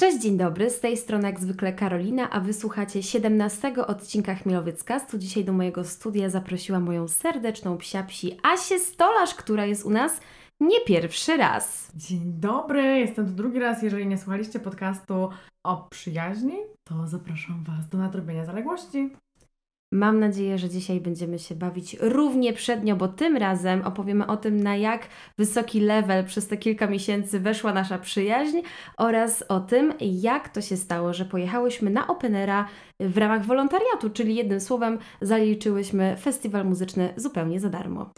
Cześć, dzień dobry, z tej strony jak zwykle Karolina, a wysłuchacie 17 odcinka Chmielowieckastu. Dzisiaj do mojego studia zaprosiła moją serdeczną psiapsi Asię Stolarz, która jest u nas nie pierwszy raz. Dzień dobry, jestem tu drugi raz. Jeżeli nie słuchaliście podcastu o przyjaźni, to zapraszam Was do nadrobienia zaległości. Mam nadzieję, że dzisiaj będziemy się bawić równie przednio, bo tym razem opowiemy o tym, na jak wysoki level przez te kilka miesięcy weszła nasza przyjaźń oraz o tym, jak to się stało, że pojechałyśmy na Openera w ramach wolontariatu, czyli jednym słowem zaliczyłyśmy festiwal muzyczny zupełnie za darmo.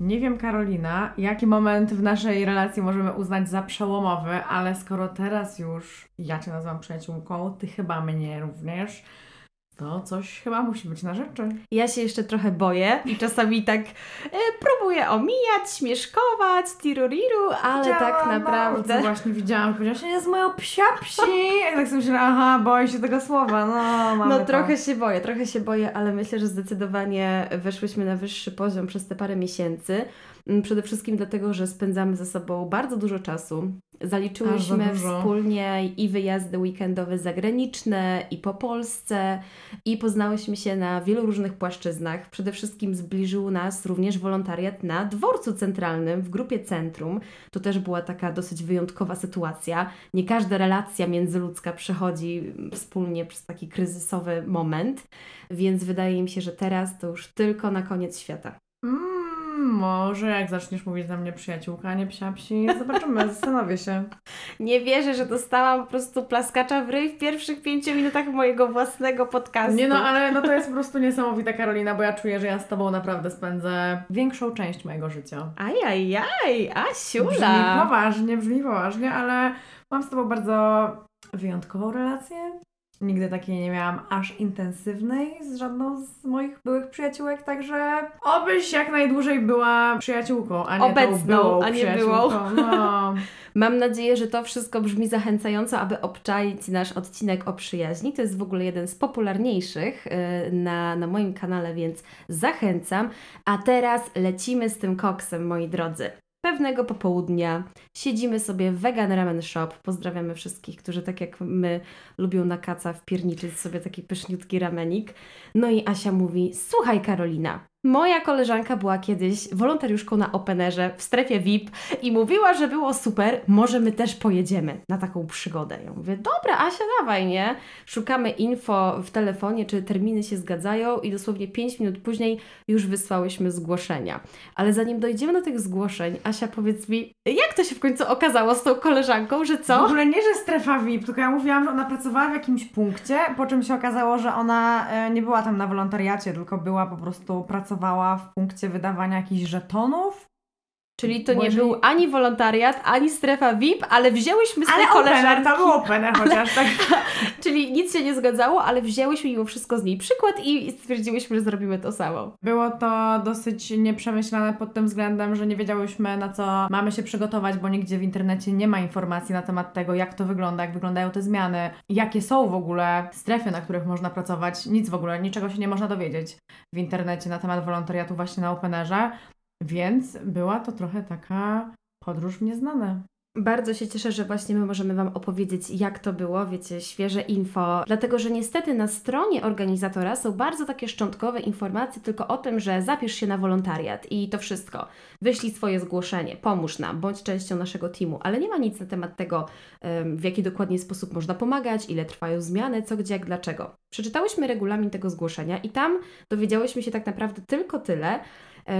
Nie wiem, Karolina, jaki moment w naszej relacji możemy uznać za przełomowy, ale skoro teraz już ja Cię nazywam przyjaciółką, Ty chyba mnie również, to coś chyba musi być na rzeczy. Ja się jeszcze trochę boję i czasami tak e, próbuję omijać, śmieszkować, tiruriru, ale Widziałam, tak naprawdę... No, właśnie widziałam, powiedziałaś, że jest moją psia psi. I tak sobie myślę, aha, boję się tego słowa, no mamy No to. trochę się boję, trochę się boję, ale myślę, że zdecydowanie weszłyśmy na wyższy poziom przez te parę miesięcy. Mm, Przede wszystkim dlatego, że spędzamy ze sobą bardzo dużo czasu. Zaliczyłyśmy dużo. wspólnie i wyjazdy weekendowe zagraniczne, i po Polsce, i poznałyśmy się na wielu różnych płaszczyznach. Przede wszystkim zbliżył nas również wolontariat na dworcu centralnym w grupie Centrum. To też była taka dosyć wyjątkowa sytuacja. Nie każda relacja międzyludzka przechodzi wspólnie przez taki kryzysowy moment, więc wydaje mi się, że teraz to już tylko na koniec świata. Może jak zaczniesz mówić na mnie przyjaciółka, nie psia psi, zobaczymy, zastanowię się. Nie wierzę, że dostałam po prostu plaskacza w ryj w pierwszych pięciu minutach mojego własnego podcastu. Nie no, ale no to jest po prostu niesamowita Karolina, bo ja czuję, że ja z Tobą naprawdę spędzę większą część mojego życia. Ajajaj, Brzmi Asiula! poważnie, brzmi poważnie, ale mam z Tobą bardzo wyjątkową relację. Nigdy takiej nie miałam aż intensywnej z żadną z moich byłych przyjaciółek, także obyś jak najdłużej była przyjaciółką, a nie Obecną, tą a nie byłą. No. Mam nadzieję, że to wszystko brzmi zachęcająco, aby obczaić nasz odcinek o przyjaźni. To jest w ogóle jeden z popularniejszych y, na, na moim kanale, więc zachęcam. A teraz lecimy z tym koksem, moi drodzy. Pewnego popołudnia siedzimy sobie w Vegan Ramen Shop. Pozdrawiamy wszystkich, którzy tak jak my lubią na kaca wpierniczyć sobie taki pyszniutki ramenik. No i Asia mówi, słuchaj Karolina, moja koleżanka była kiedyś wolontariuszką na Openerze w strefie VIP i mówiła, że było super, może my też pojedziemy na taką przygodę. Ja mówię, dobra Asia, dawaj, nie? Szukamy info w telefonie, czy terminy się zgadzają i dosłownie 5 minut później już wysłałyśmy zgłoszenia. Ale zanim dojdziemy do tych zgłoszeń, Asia powiedz mi, jak to się w końcu okazało z tą koleżanką, że W co? ogóle nie, że strefa VIP, tylko ja mówiłam, że ona pracowała w jakimś punkcie, po czym się okazało, że ona e, nie była tam na wolontariacie, tylko była po prostu, pracowała w punkcie wydawania jakichś żetonów. Czyli to Bo nie był ani wolontariat, ani strefa VIP, ale wzięłyśmy z Ale koleżanki... to był opener chociaż, tak. Czyli nic się nie zgadzało, ale wzięłyśmy mimo wszystko z niej przykład i stwierdziłyśmy, że zrobimy to samo. Było to dosyć nieprzemyślane pod tym względem, że nie wiedziałyśmy na co mamy się przygotować, bo nigdzie w internecie nie ma informacji na temat tego, jak to wygląda, jak wyglądają te zmiany, jakie są w ogóle strefy, na których można pracować. Nic w ogóle, niczego się nie można dowiedzieć w internecie na temat wolontariatu właśnie na Openerze, więc była to trochę taka podróż w nieznane. Bardzo się cieszę, że właśnie my możemy Wam opowiedzieć, jak to było, wiecie, świeże info, dlatego że niestety na stronie organizatora są bardzo takie szczątkowe informacje tylko o tym, że zapisz się na wolontariat i to wszystko. Wyślij swoje zgłoszenie, pomóż nam, bądź częścią naszego teamu, ale nie ma nic na temat tego, w jaki dokładnie sposób można pomagać, ile trwają zmiany, co, gdzie, jak, dlaczego. Przeczytałyśmy regulamin tego zgłoszenia i tam dowiedziałyśmy się tak naprawdę tylko tyle,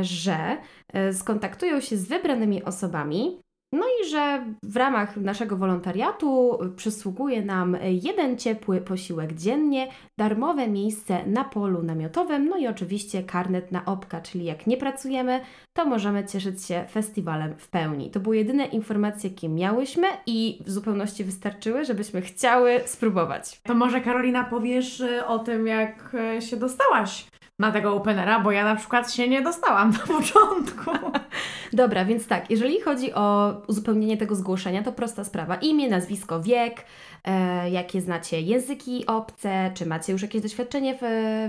że e, skontaktują się z wybranymi osobami, no i że w ramach naszego wolontariatu przysługuje nam jeden ciepły posiłek dziennie, darmowe miejsce na polu namiotowym, no i oczywiście karnet na opka, czyli jak nie pracujemy, to możemy cieszyć się festiwalem w pełni. To były jedyne informacje, jakie miałyśmy i w zupełności wystarczyły, żebyśmy chciały spróbować. To może Karolina powiesz o tym, jak się dostałaś na tego openera, bo ja na przykład się nie dostałam na początku. Dobra, więc tak, jeżeli chodzi o uzupełnienie tego zgłoszenia, to prosta sprawa. Imię, nazwisko, wiek, e, jakie znacie języki obce, czy macie już jakieś doświadczenie w,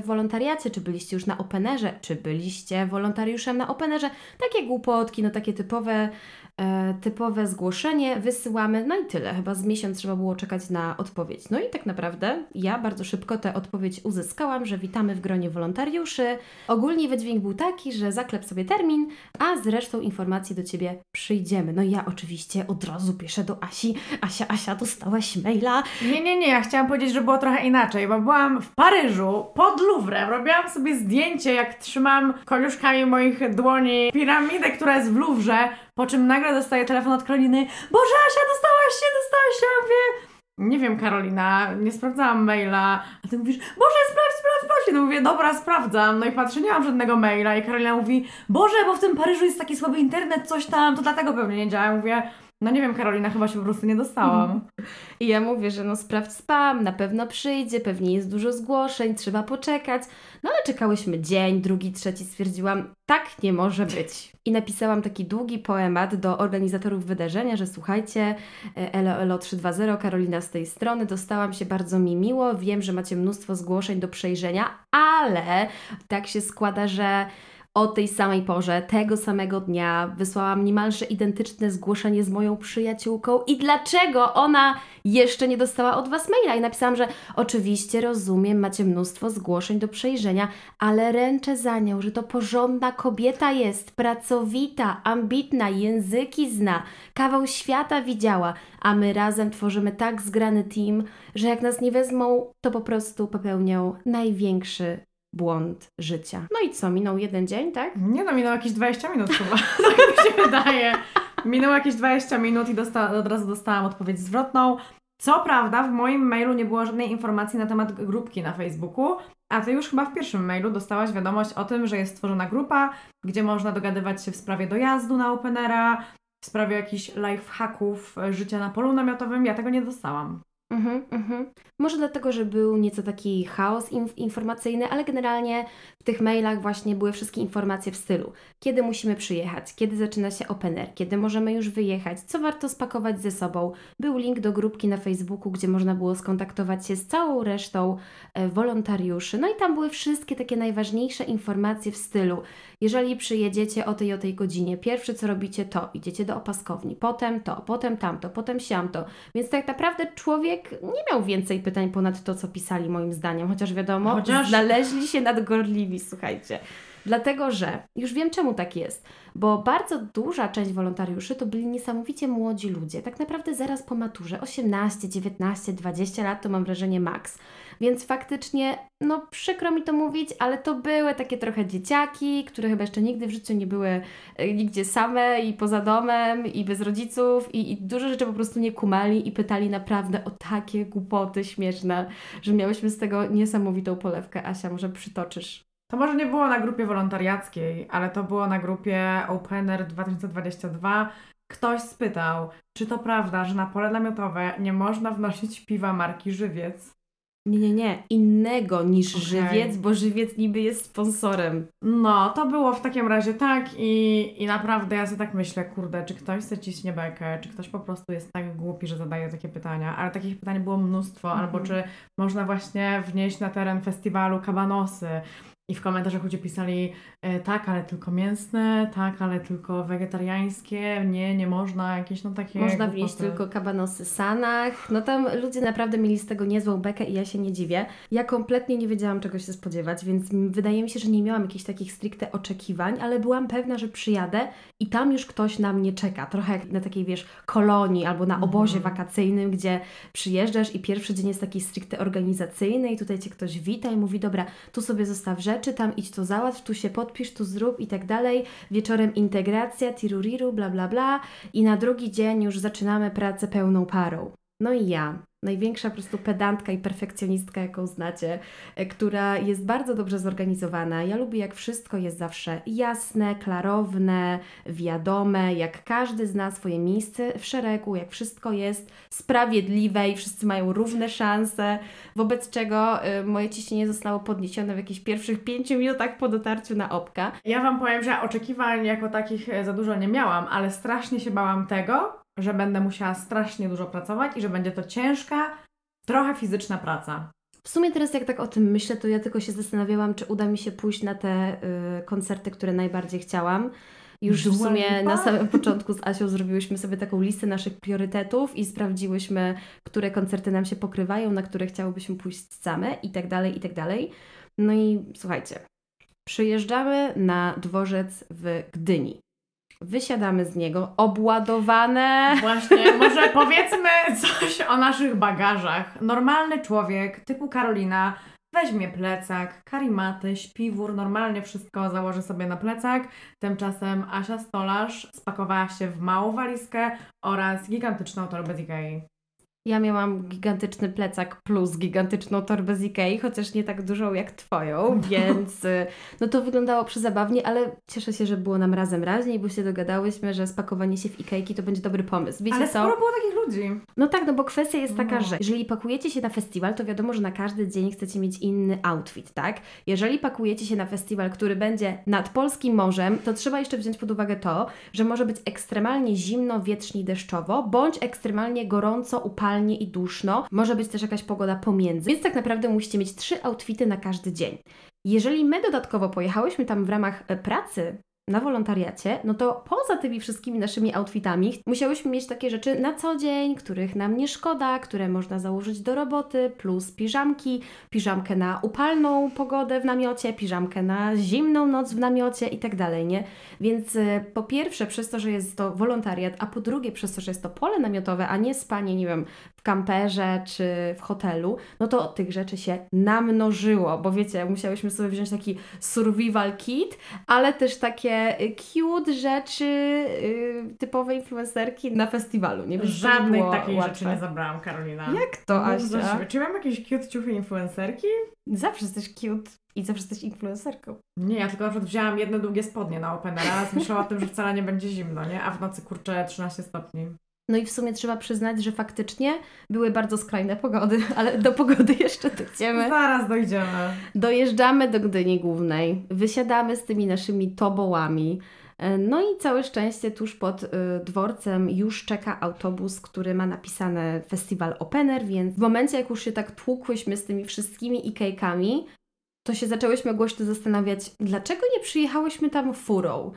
w wolontariacie, czy byliście już na openerze, czy byliście wolontariuszem na openerze. Takie głupotki, no takie typowe typowe zgłoszenie wysyłamy, no i tyle. Chyba z miesiąc trzeba było czekać na odpowiedź. No i tak naprawdę ja bardzo szybko tę odpowiedź uzyskałam, że witamy w gronie wolontariuszy. Ogólnie wydźwięk był taki, że zaklep sobie termin, a z resztą informacji do Ciebie przyjdziemy. No i ja oczywiście od razu piszę do Asi, Asia, Asia, dostałaś maila? Nie, nie, nie, ja chciałam powiedzieć, że było trochę inaczej, bo byłam w Paryżu pod Louvrem, robiłam sobie zdjęcie, jak trzymam koniuszkami moich dłoni piramidę, która jest w Louvre, po czym nagle dostaję telefon od Karoliny. Boże, Asia, dostałaś się, dostałaś się. Ja mówię, nie wiem, Karolina, nie sprawdzałam maila. A ty mówisz, Boże, sprawdź, sprawdź, sprawdź. No mówię, dobra, sprawdzam. No i patrzę, nie mam żadnego maila. I Karolina mówi, Boże, bo w tym Paryżu jest taki słaby internet, coś tam, to dlatego pewnie nie działa. Ja mówię, no nie wiem, Karolina, chyba się po prostu nie dostałam. I ja mówię, że no sprawdź spam, na pewno przyjdzie, pewnie jest dużo zgłoszeń, trzeba poczekać. No ale czekałyśmy dzień, drugi, trzeci, stwierdziłam, tak nie może być. I napisałam taki długi poemat do organizatorów wydarzenia, że słuchajcie, e, elo, elo 320, Karolina z tej strony, dostałam się bardzo mi miło, wiem, że macie mnóstwo zgłoszeń do przejrzenia, ale tak się składa, że o tej samej porze, tego samego dnia wysłałam niemalże identyczne zgłoszenie z moją przyjaciółką. I dlaczego ona jeszcze nie dostała od Was maila? I napisałam, że oczywiście rozumiem, macie mnóstwo zgłoszeń do przejrzenia, ale ręczę za nią, że to porządna kobieta jest, pracowita, ambitna, języki zna, kawał świata widziała, a my razem tworzymy tak zgrany team, że jak nas nie wezmą, to po prostu popełnią największy błąd życia. No i co, minął jeden dzień, tak? Nie no, minęło jakieś 20 minut chyba, tak mi się wydaje. Minęło jakieś 20 minut i dosta- od razu dostałam odpowiedź zwrotną. Co prawda, w moim mailu nie było żadnej informacji na temat grupki na Facebooku, a ty już chyba w pierwszym mailu dostałaś wiadomość o tym, że jest stworzona grupa, gdzie można dogadywać się w sprawie dojazdu na Openera, w sprawie jakichś life hacków e, życia na polu namiotowym. Ja tego nie dostałam. Mhm, mhm. Może dlatego, że był nieco taki chaos inf- informacyjny, ale generalnie w tych mailach właśnie były wszystkie informacje w stylu, kiedy musimy przyjechać, kiedy zaczyna się opener, kiedy możemy już wyjechać, co warto spakować ze sobą. Był link do grupki na Facebooku, gdzie można było skontaktować się z całą resztą e, wolontariuszy. No i tam były wszystkie takie najważniejsze informacje w stylu, jeżeli przyjedziecie o tej o tej godzinie, pierwsze co robicie to, idziecie do opaskowni, potem to, potem tamto, potem siamto. Więc tak naprawdę człowiek nie miał więcej pytań ponad to, co pisali moim zdaniem, chociaż wiadomo, Chociaż- znaleźli się nadgorliwi, słuchajcie. Dlatego, że już wiem czemu tak jest, bo bardzo duża część wolontariuszy to byli niesamowicie młodzi ludzie, tak naprawdę zaraz po maturze, 18, 19, 20 lat to mam wrażenie maks. Więc faktycznie, no przykro mi to mówić, ale to były takie trochę dzieciaki, które chyba jeszcze nigdy w życiu nie były e, nigdzie same i poza domem i bez rodziców i, i dużo rzeczy po prostu nie kumali i pytali naprawdę o takie głupoty śmieszne, że miałyśmy z tego niesamowitą polewkę. Asia, może przytoczysz? To może nie było na grupie wolontariackiej, ale to było na grupie Opener 2022. Ktoś spytał, czy to prawda, że na pole namiotowe nie można wnosić piwa marki Żywiec. Nie, nie, nie. Innego niż Okej. żywiec, bo żywiec niby jest sponsorem. No, to było w takim razie tak i, i naprawdę ja sobie tak myślę, kurde, czy ktoś chce ciśnie bekę, czy ktoś po prostu jest tak głupi, że zadaje takie pytania, ale takich pytań było mnóstwo, Mhm. albo czy można właśnie wnieść na teren festiwalu kabanosy. I w komentarzach ludzie pisali, e, tak, ale tylko mięsne, tak, ale tylko wegetariańskie, nie, nie można, jakieś no takie Można wnieść tylko kabanosy sanach. No tam ludzie naprawdę mieli z tego niezłą bekę i ja się nie dziwię. Ja kompletnie nie wiedziałam czego się spodziewać, więc wydaje mi się, że nie miałam jakichś takich stricte oczekiwań, ale byłam pewna, że przyjadę i tam już ktoś na mnie czeka. Trochę jak na takiej, wiesz, kolonii albo na obozie Mhm. wakacyjnym, gdzie przyjeżdżasz i pierwszy dzień jest taki stricte organizacyjny i tutaj cię ktoś wita i mówi, dobra, tu sobie zostaw rzeczy, tam idź to załatw, tu się podpisz, tu zrób i tak dalej. Wieczorem integracja, tiruriru, bla bla bla i na drugi dzień już zaczynamy pracę pełną parą. No i ja, największa po prostu pedantka i perfekcjonistka, jaką znacie, e, która jest bardzo dobrze zorganizowana. Ja lubię, jak wszystko jest zawsze jasne, klarowne, wiadome, jak każdy zna swoje miejsce w szeregu, jak wszystko jest sprawiedliwe i wszyscy mają równe szanse, wobec czego y, moje ciśnienie zostało podniesione w jakichś pierwszych pięciu minutach po dotarciu na opka. Ja Wam powiem, że oczekiwań jako takich e, za dużo nie miałam, ale strasznie się bałam tego, że będę musiała strasznie dużo pracować i że będzie to ciężka, Trochę fizyczna praca. W sumie teraz jak tak o tym myślę, to ja tylko się zastanawiałam, czy uda mi się pójść na te y, koncerty, które najbardziej chciałam. Już w sumie Lipa? na samym początku z Asią zrobiłyśmy sobie taką listę naszych priorytetów i sprawdziłyśmy, które koncerty nam się pokrywają, na które chciałybyśmy pójść same i tak dalej, i tak dalej. No i słuchajcie, przyjeżdżamy na dworzec w Gdyni. Wysiadamy z niego obładowane. Właśnie, może powiedzmy coś o naszych bagażach. Normalny człowiek typu Karolina weźmie plecak, karimatę, śpiwór, normalnie wszystko założy sobie na plecak. Tymczasem Asia Stolarz spakowała się w małą walizkę oraz gigantyczną torbę z Ikei. Ja miałam gigantyczny plecak plus gigantyczną torbę z Ikei, chociaż nie tak dużą jak Twoją, więc y, no to wyglądało przezabawnie, ale cieszę się, że było nam razem raźniej, bo się dogadałyśmy, że spakowanie się w Ikejki to będzie dobry pomysł. Wiecie Ale co? sporo było takich ludzi. No tak, no bo kwestia jest taka, No. że jeżeli pakujecie się na festiwal, to wiadomo, że na każdy dzień chcecie mieć inny outfit, tak? Jeżeli pakujecie się na festiwal, który będzie nad polskim morzem, to trzeba jeszcze wziąć pod uwagę to, że może być ekstremalnie zimno, wiecznie i deszczowo, bądź ekstremalnie gorąco, upalnie i duszno. Może być też jakaś pogoda pomiędzy. Więc tak naprawdę musicie mieć trzy outfity na każdy dzień. Jeżeli my dodatkowo pojechałyśmy tam w ramach e, pracy na wolontariacie, no to poza tymi wszystkimi naszymi outfitami musiałyśmy mieć takie rzeczy na co dzień, których nam nie szkoda, które można założyć do roboty, plus piżamki, piżamkę na upalną pogodę w namiocie, piżamkę na zimną noc w namiocie i tak dalej, nie? Więc y, po pierwsze przez to, że jest to wolontariat, a po drugie przez to, że jest to pole namiotowe, a nie spanie, nie wiem, kamperze czy w hotelu, no to tych rzeczy się namnożyło, bo wiecie, musiałyśmy sobie wziąć taki survival kit, ale też takie y, cute rzeczy y, typowe influencerki na festiwalu, nie? Żadnej było takiej łatwe. rzeczy nie zabrałam, Karolina. Jak to, Asia? Czy mam jakieś cute ciuchy influencerki? Zawsze jesteś cute i zawsze jesteś influencerką. Nie, ja tylko na przykład wzięłam jedne długie spodnie na Openera, myślałam o tym, że wcale nie będzie zimno, nie? A w nocy kurczę 13 stopni. No i w sumie trzeba przyznać, że faktycznie były bardzo skrajne pogody, ale do pogody jeszcze dojdziemy. Zaraz dojdziemy. Dojeżdżamy do Gdyni Głównej, wysiadamy z tymi naszymi tobołami. E, No i całe szczęście tuż pod y, dworcem już czeka autobus, który ma napisane Festiwal Opener, więc w momencie jak już się tak tłukłyśmy z tymi wszystkimi ikejkami, to się zaczęłyśmy głośno zastanawiać, dlaczego nie przyjechałyśmy tam furą.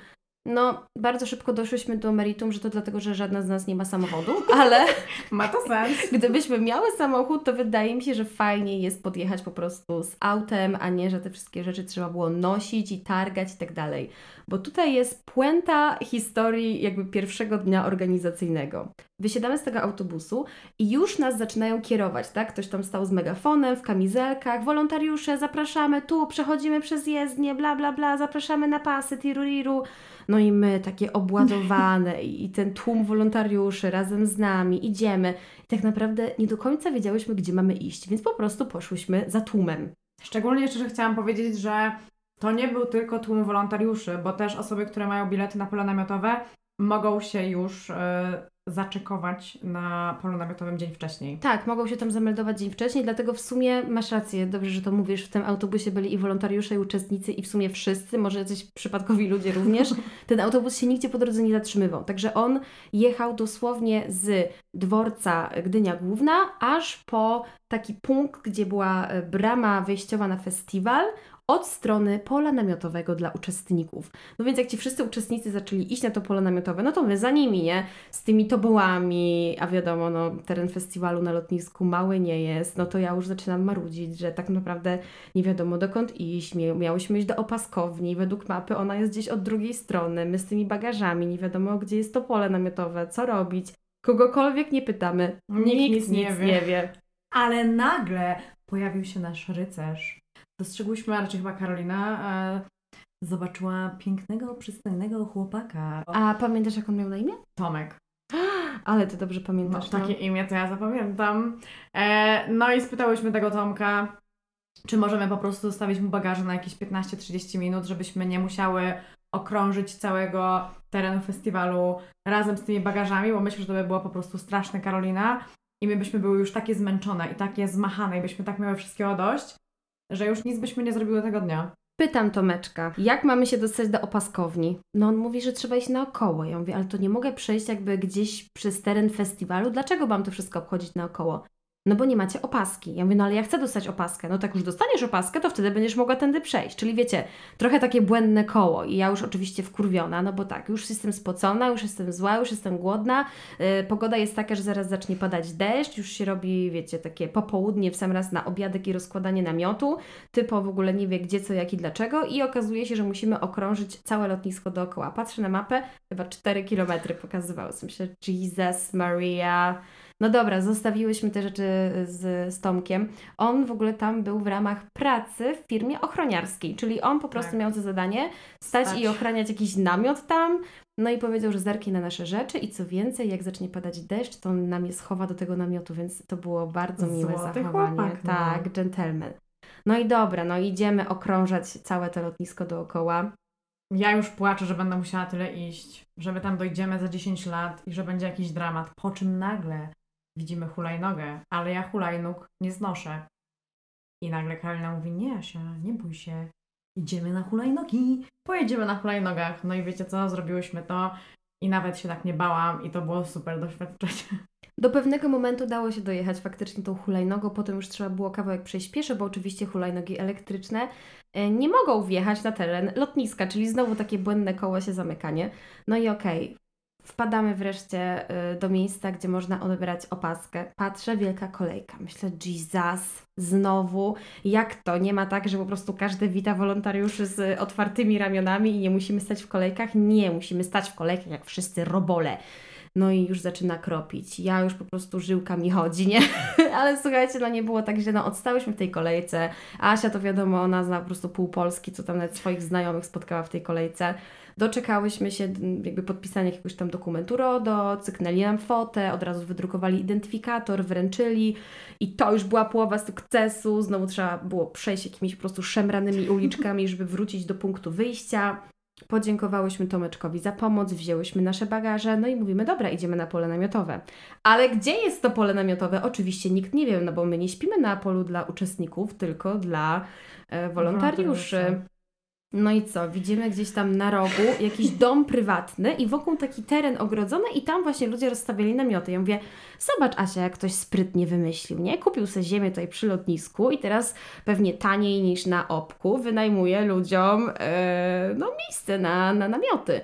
No, bardzo szybko doszłyśmy do meritum, że to dlatego, że żadna z nas nie ma samochodu, ale Ma to sens. Gdybyśmy miały samochód, to wydaje mi się, że fajniej jest podjechać po prostu z autem, a nie, że te wszystkie rzeczy trzeba było nosić i targać i tak dalej. Bo tutaj jest puenta historii jakby pierwszego dnia organizacyjnego. Wysiadamy z tego autobusu i już nas zaczynają kierować, tak? Ktoś tam stał z megafonem, w kamizelkach, wolontariusze, zapraszamy tu, przechodzimy przez jezdnię, bla, bla, bla, zapraszamy na pasy, tiruriru. No i my takie obładowane i ten tłum wolontariuszy razem z nami, idziemy. I tak naprawdę nie do końca wiedziałyśmy, gdzie mamy iść, więc po prostu poszłyśmy za tłumem. Szczególnie jeszcze, że chciałam powiedzieć, że to nie był tylko tłum wolontariuszy, bo też osoby, które mają bilety na pole namiotowe, mogą się już e, zaczekować na polu namiotowym dzień wcześniej. Tak, mogą się tam zameldować dzień wcześniej, dlatego w sumie masz rację, dobrze, że to mówisz, w tym autobusie byli i wolontariusze, i uczestnicy, i w sumie wszyscy, może jacyś przypadkowi ludzie również. Ten autobus się nigdzie po drodze nie zatrzymywał, także on jechał dosłownie z dworca Gdynia Główna, aż po taki punkt, gdzie była e, brama wejściowa na festiwal, od strony pola namiotowego dla uczestników. No więc jak ci wszyscy uczestnicy zaczęli iść na to pole namiotowe, no to my za nimi, nie? Z tymi tobołami, a wiadomo, no teren festiwalu na lotnisku mały nie jest, no to ja już zaczynam marudzić, że tak naprawdę nie wiadomo dokąd iść, Mia- miałyśmy iść do opaskowni, według mapy ona jest gdzieś od drugiej strony, my z tymi bagażami, nie wiadomo gdzie jest to pole namiotowe, co robić, kogokolwiek nie pytamy, Nikt nic nie wie. nie wie. Ale nagle pojawił się nasz rycerz. Dostrzegłyśmy, a raczej chyba Karolina, zobaczyła pięknego, przystojnego chłopaka. A pamiętasz jak on miał na imię? Tomek. Ale ty dobrze No, pamiętasz. takie imię to ja zapamiętam. E, no i spytałyśmy tego Tomka, czy możemy po prostu zostawić mu bagaże na jakieś 15-30 minut, żebyśmy nie musiały okrążyć całego terenu festiwalu razem z tymi bagażami, bo myślę, że to by było po prostu straszne, Karolina. I my byśmy były już takie zmęczone i takie zmachane i byśmy tak miały wszystkiego dość, że już nic byśmy nie zrobiły tego dnia. Pytam Tomeczka, jak mamy się dostać do opaskowni? No on mówi, że trzeba iść naokoło. Ja mówię, ale to nie mogę przejść jakby gdzieś przez teren festiwalu. Dlaczego mam to wszystko obchodzić naokoło? No bo nie macie opaski. Ja mówię, no ale ja chcę dostać opaskę. No tak już dostaniesz opaskę, to wtedy będziesz mogła tędy przejść. Czyli wiecie, trochę takie błędne koło i ja już oczywiście wkurwiona, no bo tak, już jestem spocona, już jestem zła, już jestem głodna, yy, pogoda jest taka, że zaraz zacznie padać deszcz, już się robi, wiecie, takie popołudnie w sam raz na obiadek i rozkładanie namiotu, typo w ogóle nie wie gdzie, co, jak i dlaczego i okazuje się, że musimy okrążyć całe lotnisko dookoła. Patrzę na mapę, chyba 4 kilometry pokazywało. Myślę, Jesus Maria. No dobra, zostawiłyśmy te rzeczy z, z Tomkiem. On w ogóle tam był w ramach pracy w firmie ochroniarskiej, czyli on po prostu Tak. miał za zadanie stać, Stać. i ochraniać jakiś namiot tam. No i powiedział, że zerknie na nasze rzeczy i co więcej, jak zacznie padać deszcz, to on nam je schowa do tego namiotu, więc to było bardzo miłe Złoty zachowanie. chłopak, no. Tak, gentleman. No i dobra, no idziemy okrążać całe to lotnisko dookoła. Ja już płaczę, że będę musiała tyle iść, że my tam dojdziemy za 10 lat i że będzie jakiś dramat. Po czym nagle widzimy hulajnogę, ale ja hulajnóg nie znoszę. I nagle Karolina mówi, nie Asia, nie bój się, idziemy na hulajnogi. Pojedziemy na hulajnogach. No i wiecie co, zrobiłyśmy to i nawet się tak nie bałam i to było super doświadczenie. Do pewnego momentu dało się dojechać faktycznie tą hulajnogą, potem już trzeba było kawałek przejść pieszo, bo oczywiście hulajnogi elektryczne e, nie mogą wjechać na teren lotniska, czyli znowu takie błędne koło się zamykanie. No i okej, wpadamy wreszcie e, do miejsca, gdzie można odebrać opaskę. Patrzę, wielka kolejka. Myślę, Jesus, znowu, jak to? Nie ma tak, że po prostu każdy wita wolontariuszy z otwartymi ramionami i nie musimy stać w kolejkach? Nie, musimy stać w kolejkach jak wszyscy robole. No i już zaczyna kropić. Ja już po prostu żyłka mi chodzi, nie? Ale słuchajcie, no nie było tak źle. No odstałyśmy w tej kolejce. Asia to wiadomo, ona zna po prostu pół Polski, co tam nawet swoich znajomych spotkała w tej kolejce. Doczekałyśmy się jakby podpisania jakiegoś tam dokumentu RODO, cyknęli nam fotę, od razu wydrukowali identyfikator, wręczyli i to już była połowa sukcesu. Znowu trzeba było przejść jakimiś po prostu szemranymi uliczkami, żeby wrócić do punktu wyjścia. Podziękowałyśmy Tomeczkowi za pomoc, wzięłyśmy nasze bagaże, no i mówimy, dobra, idziemy na pole namiotowe. Ale gdzie jest to pole namiotowe? Oczywiście nikt nie wie, no bo my nie śpimy na polu dla uczestników, tylko dla e, wolontariuszy. No i co? Widzimy gdzieś tam na rogu jakiś dom prywatny i wokół taki teren ogrodzony i tam właśnie ludzie rozstawiali namioty. Ja mówię, zobacz Asia, jak ktoś sprytnie wymyślił, nie? Kupił sobie ziemię tutaj przy lotnisku i teraz pewnie taniej niż na opku wynajmuje ludziom e, no, miejsce na, na namioty.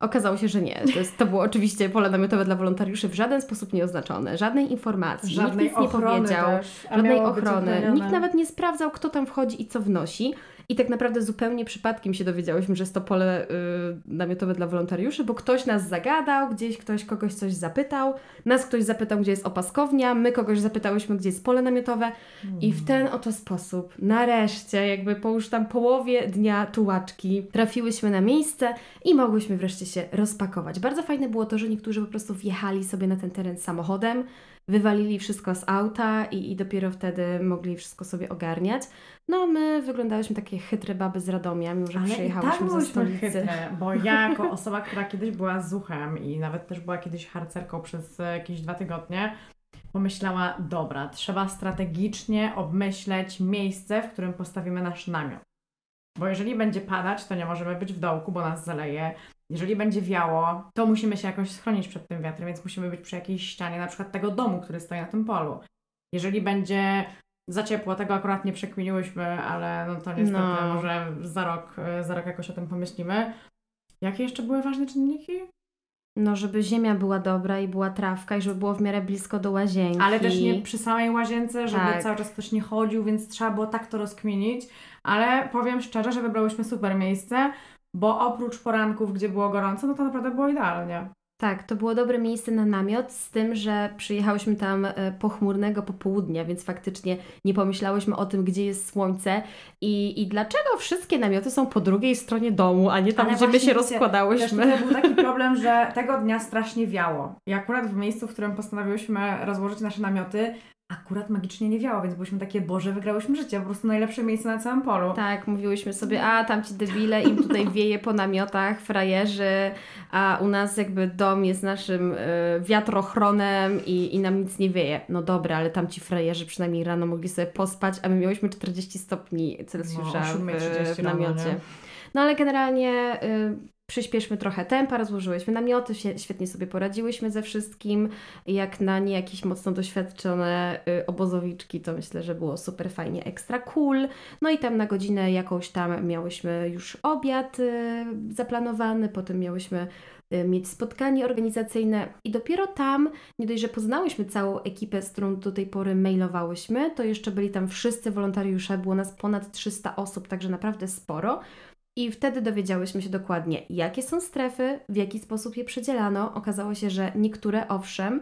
Okazało się, że nie. To, jest, to było oczywiście pole namiotowe dla wolontariuszy w żaden sposób nieoznaczone, żadnej informacji, Żadnej nikt nic nie ochrony powiedział też, żadnej ochrony. Nikt nawet nie sprawdzał, kto tam wchodzi i co wnosi. I tak naprawdę zupełnie przypadkiem się dowiedziałyśmy, że jest to pole y, namiotowe dla wolontariuszy, bo ktoś nas zagadał, gdzieś ktoś kogoś coś zapytał, nas ktoś zapytał, gdzie jest opaskownia, my kogoś zapytałyśmy, gdzie jest pole namiotowe i w ten oto sposób, nareszcie, jakby po już tam połowie dnia tułaczki, trafiłyśmy na miejsce i mogłyśmy wreszcie się rozpakować. Bardzo fajne było to, że niektórzy po prostu wjechali sobie na ten teren samochodem, wywalili wszystko z auta i, i dopiero wtedy mogli wszystko sobie ogarniać. No, my wyglądałyśmy takie chytre baby z Radomia, mimo że Ale tak przyjechałyśmy ze byłyśmy stolicy. chytre, bo ja jako osoba, która kiedyś była zuchem i nawet też była kiedyś harcerką przez e, jakieś dwa tygodnie, pomyślała, dobra, trzeba strategicznie obmyśleć miejsce, w którym postawimy nasz namiot. Bo jeżeli będzie padać, to nie możemy być w dołku, bo nas zaleje. Jeżeli będzie wiało, to musimy się jakoś schronić przed tym wiatrem, więc musimy być przy jakiejś ścianie, na przykład tego domu, który stoi na tym polu. Jeżeli będzie za ciepło, tego akurat nie przekminiłyśmy, ale no to niestety No. może za rok, e, za rok jakoś o tym pomyślimy. Jakie jeszcze były ważne czynniki? No, żeby ziemia była dobra i była trawka i żeby było w miarę blisko do łazienki. Ale też nie przy samej łazience, żeby Tak. cały czas ktoś nie chodził, więc trzeba było tak to rozkminić. Ale powiem szczerze, że wybrałyśmy super miejsce, bo oprócz poranków, gdzie było gorąco, no to naprawdę było idealnie. Tak, to było dobre miejsce na namiot, z tym, że przyjechałyśmy tam e, pochmurnego popołudnia, więc faktycznie nie pomyślałyśmy o tym, gdzie jest słońce i, i dlaczego wszystkie namioty są po drugiej stronie domu, a nie tam, Ale gdzie my się Też rozkładałyśmy. tutaj był taki problem, że tego dnia strasznie wiało. I akurat w miejscu, w którym postanowiłyśmy rozłożyć nasze namioty, akurat magicznie nie wiało, więc byliśmy takie, Boże, wygrałyśmy życie, po prostu najlepsze miejsce na całym polu. Tak, mówiłyśmy sobie, a tam ci debile, im tutaj wieje po namiotach, frajerzy, a u nas jakby dom jest naszym y, wiatrochronem i, i nam nic nie wieje. No dobra, ale tam ci frajerzy przynajmniej rano mogli sobie pospać, a my miałyśmy 40 stopni Celsjusza No, w, 7:30 w namiocie. No ale generalnie y, przyspieszmy trochę tempa, rozłożyłyśmy namioty, świetnie sobie poradziłyśmy ze wszystkim. Jak na nie jakieś mocno doświadczone y, obozowiczki, to myślę, że było super fajnie, ekstra cool. No i tam na godzinę jakąś tam miałyśmy już obiad y, zaplanowany, potem miałyśmy y, mieć spotkanie organizacyjne i dopiero tam, nie dość, że poznałyśmy całą ekipę, z którą do tej pory mailowałyśmy, to jeszcze byli tam wszyscy wolontariusze, było nas ponad 300 osób, także naprawdę sporo. I wtedy dowiedziałyśmy się dokładnie, jakie są strefy, w jaki sposób je przydzielano. Okazało się, że niektóre owszem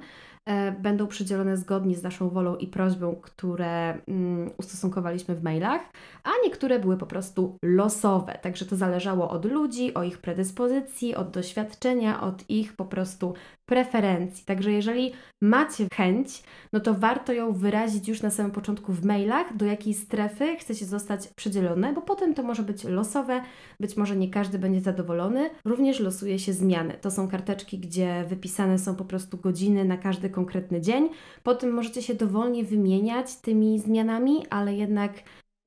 będą przydzielone zgodnie z naszą wolą i prośbą, które mm, ustosunkowaliśmy w mailach, a niektóre były po prostu losowe. Także to zależało od ludzi, o ich predyspozycji, od doświadczenia, od ich po prostu preferencji. Także jeżeli macie chęć, no to warto ją wyrazić już na samym początku w mailach, do jakiej strefy chcecie zostać przydzielone, bo potem to może być losowe, być może nie każdy będzie zadowolony. Również losuje się zmiany. To są karteczki, gdzie wypisane są po prostu godziny na każdy konkretny dzień. Potem możecie się dowolnie wymieniać tymi zmianami, ale jednak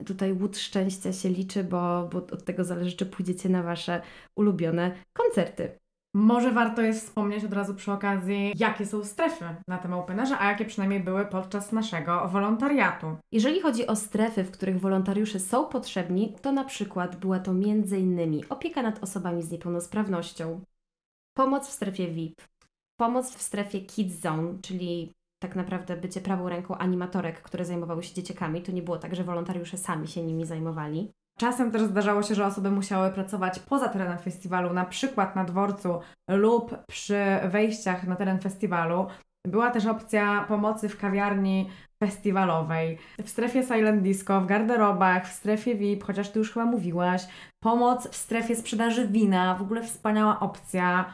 tutaj łód szczęścia się liczy, bo, bo od tego zależy, czy pójdziecie na Wasze ulubione koncerty. Może warto jest wspomnieć od razu przy okazji, jakie są strefy na tym Openerze, a jakie przynajmniej były podczas naszego wolontariatu. Jeżeli chodzi o strefy, w których wolontariusze są potrzebni, to na przykład była to m.in. opieka nad osobami z niepełnosprawnością, pomoc w strefie VIP, pomoc w strefie Kids Zone, czyli tak naprawdę bycie prawą ręką animatorek, które zajmowały się dzieciakami. To nie było tak, że wolontariusze sami się nimi zajmowali. Czasem też zdarzało się, że osoby musiały pracować poza terenem festiwalu, na przykład na dworcu lub przy wejściach na teren festiwalu. Była też opcja pomocy w kawiarni festiwalowej, w strefie silent disco, w garderobach, w strefie VIP, chociaż Ty już chyba mówiłaś, pomoc w strefie sprzedaży wina, w ogóle wspaniała opcja.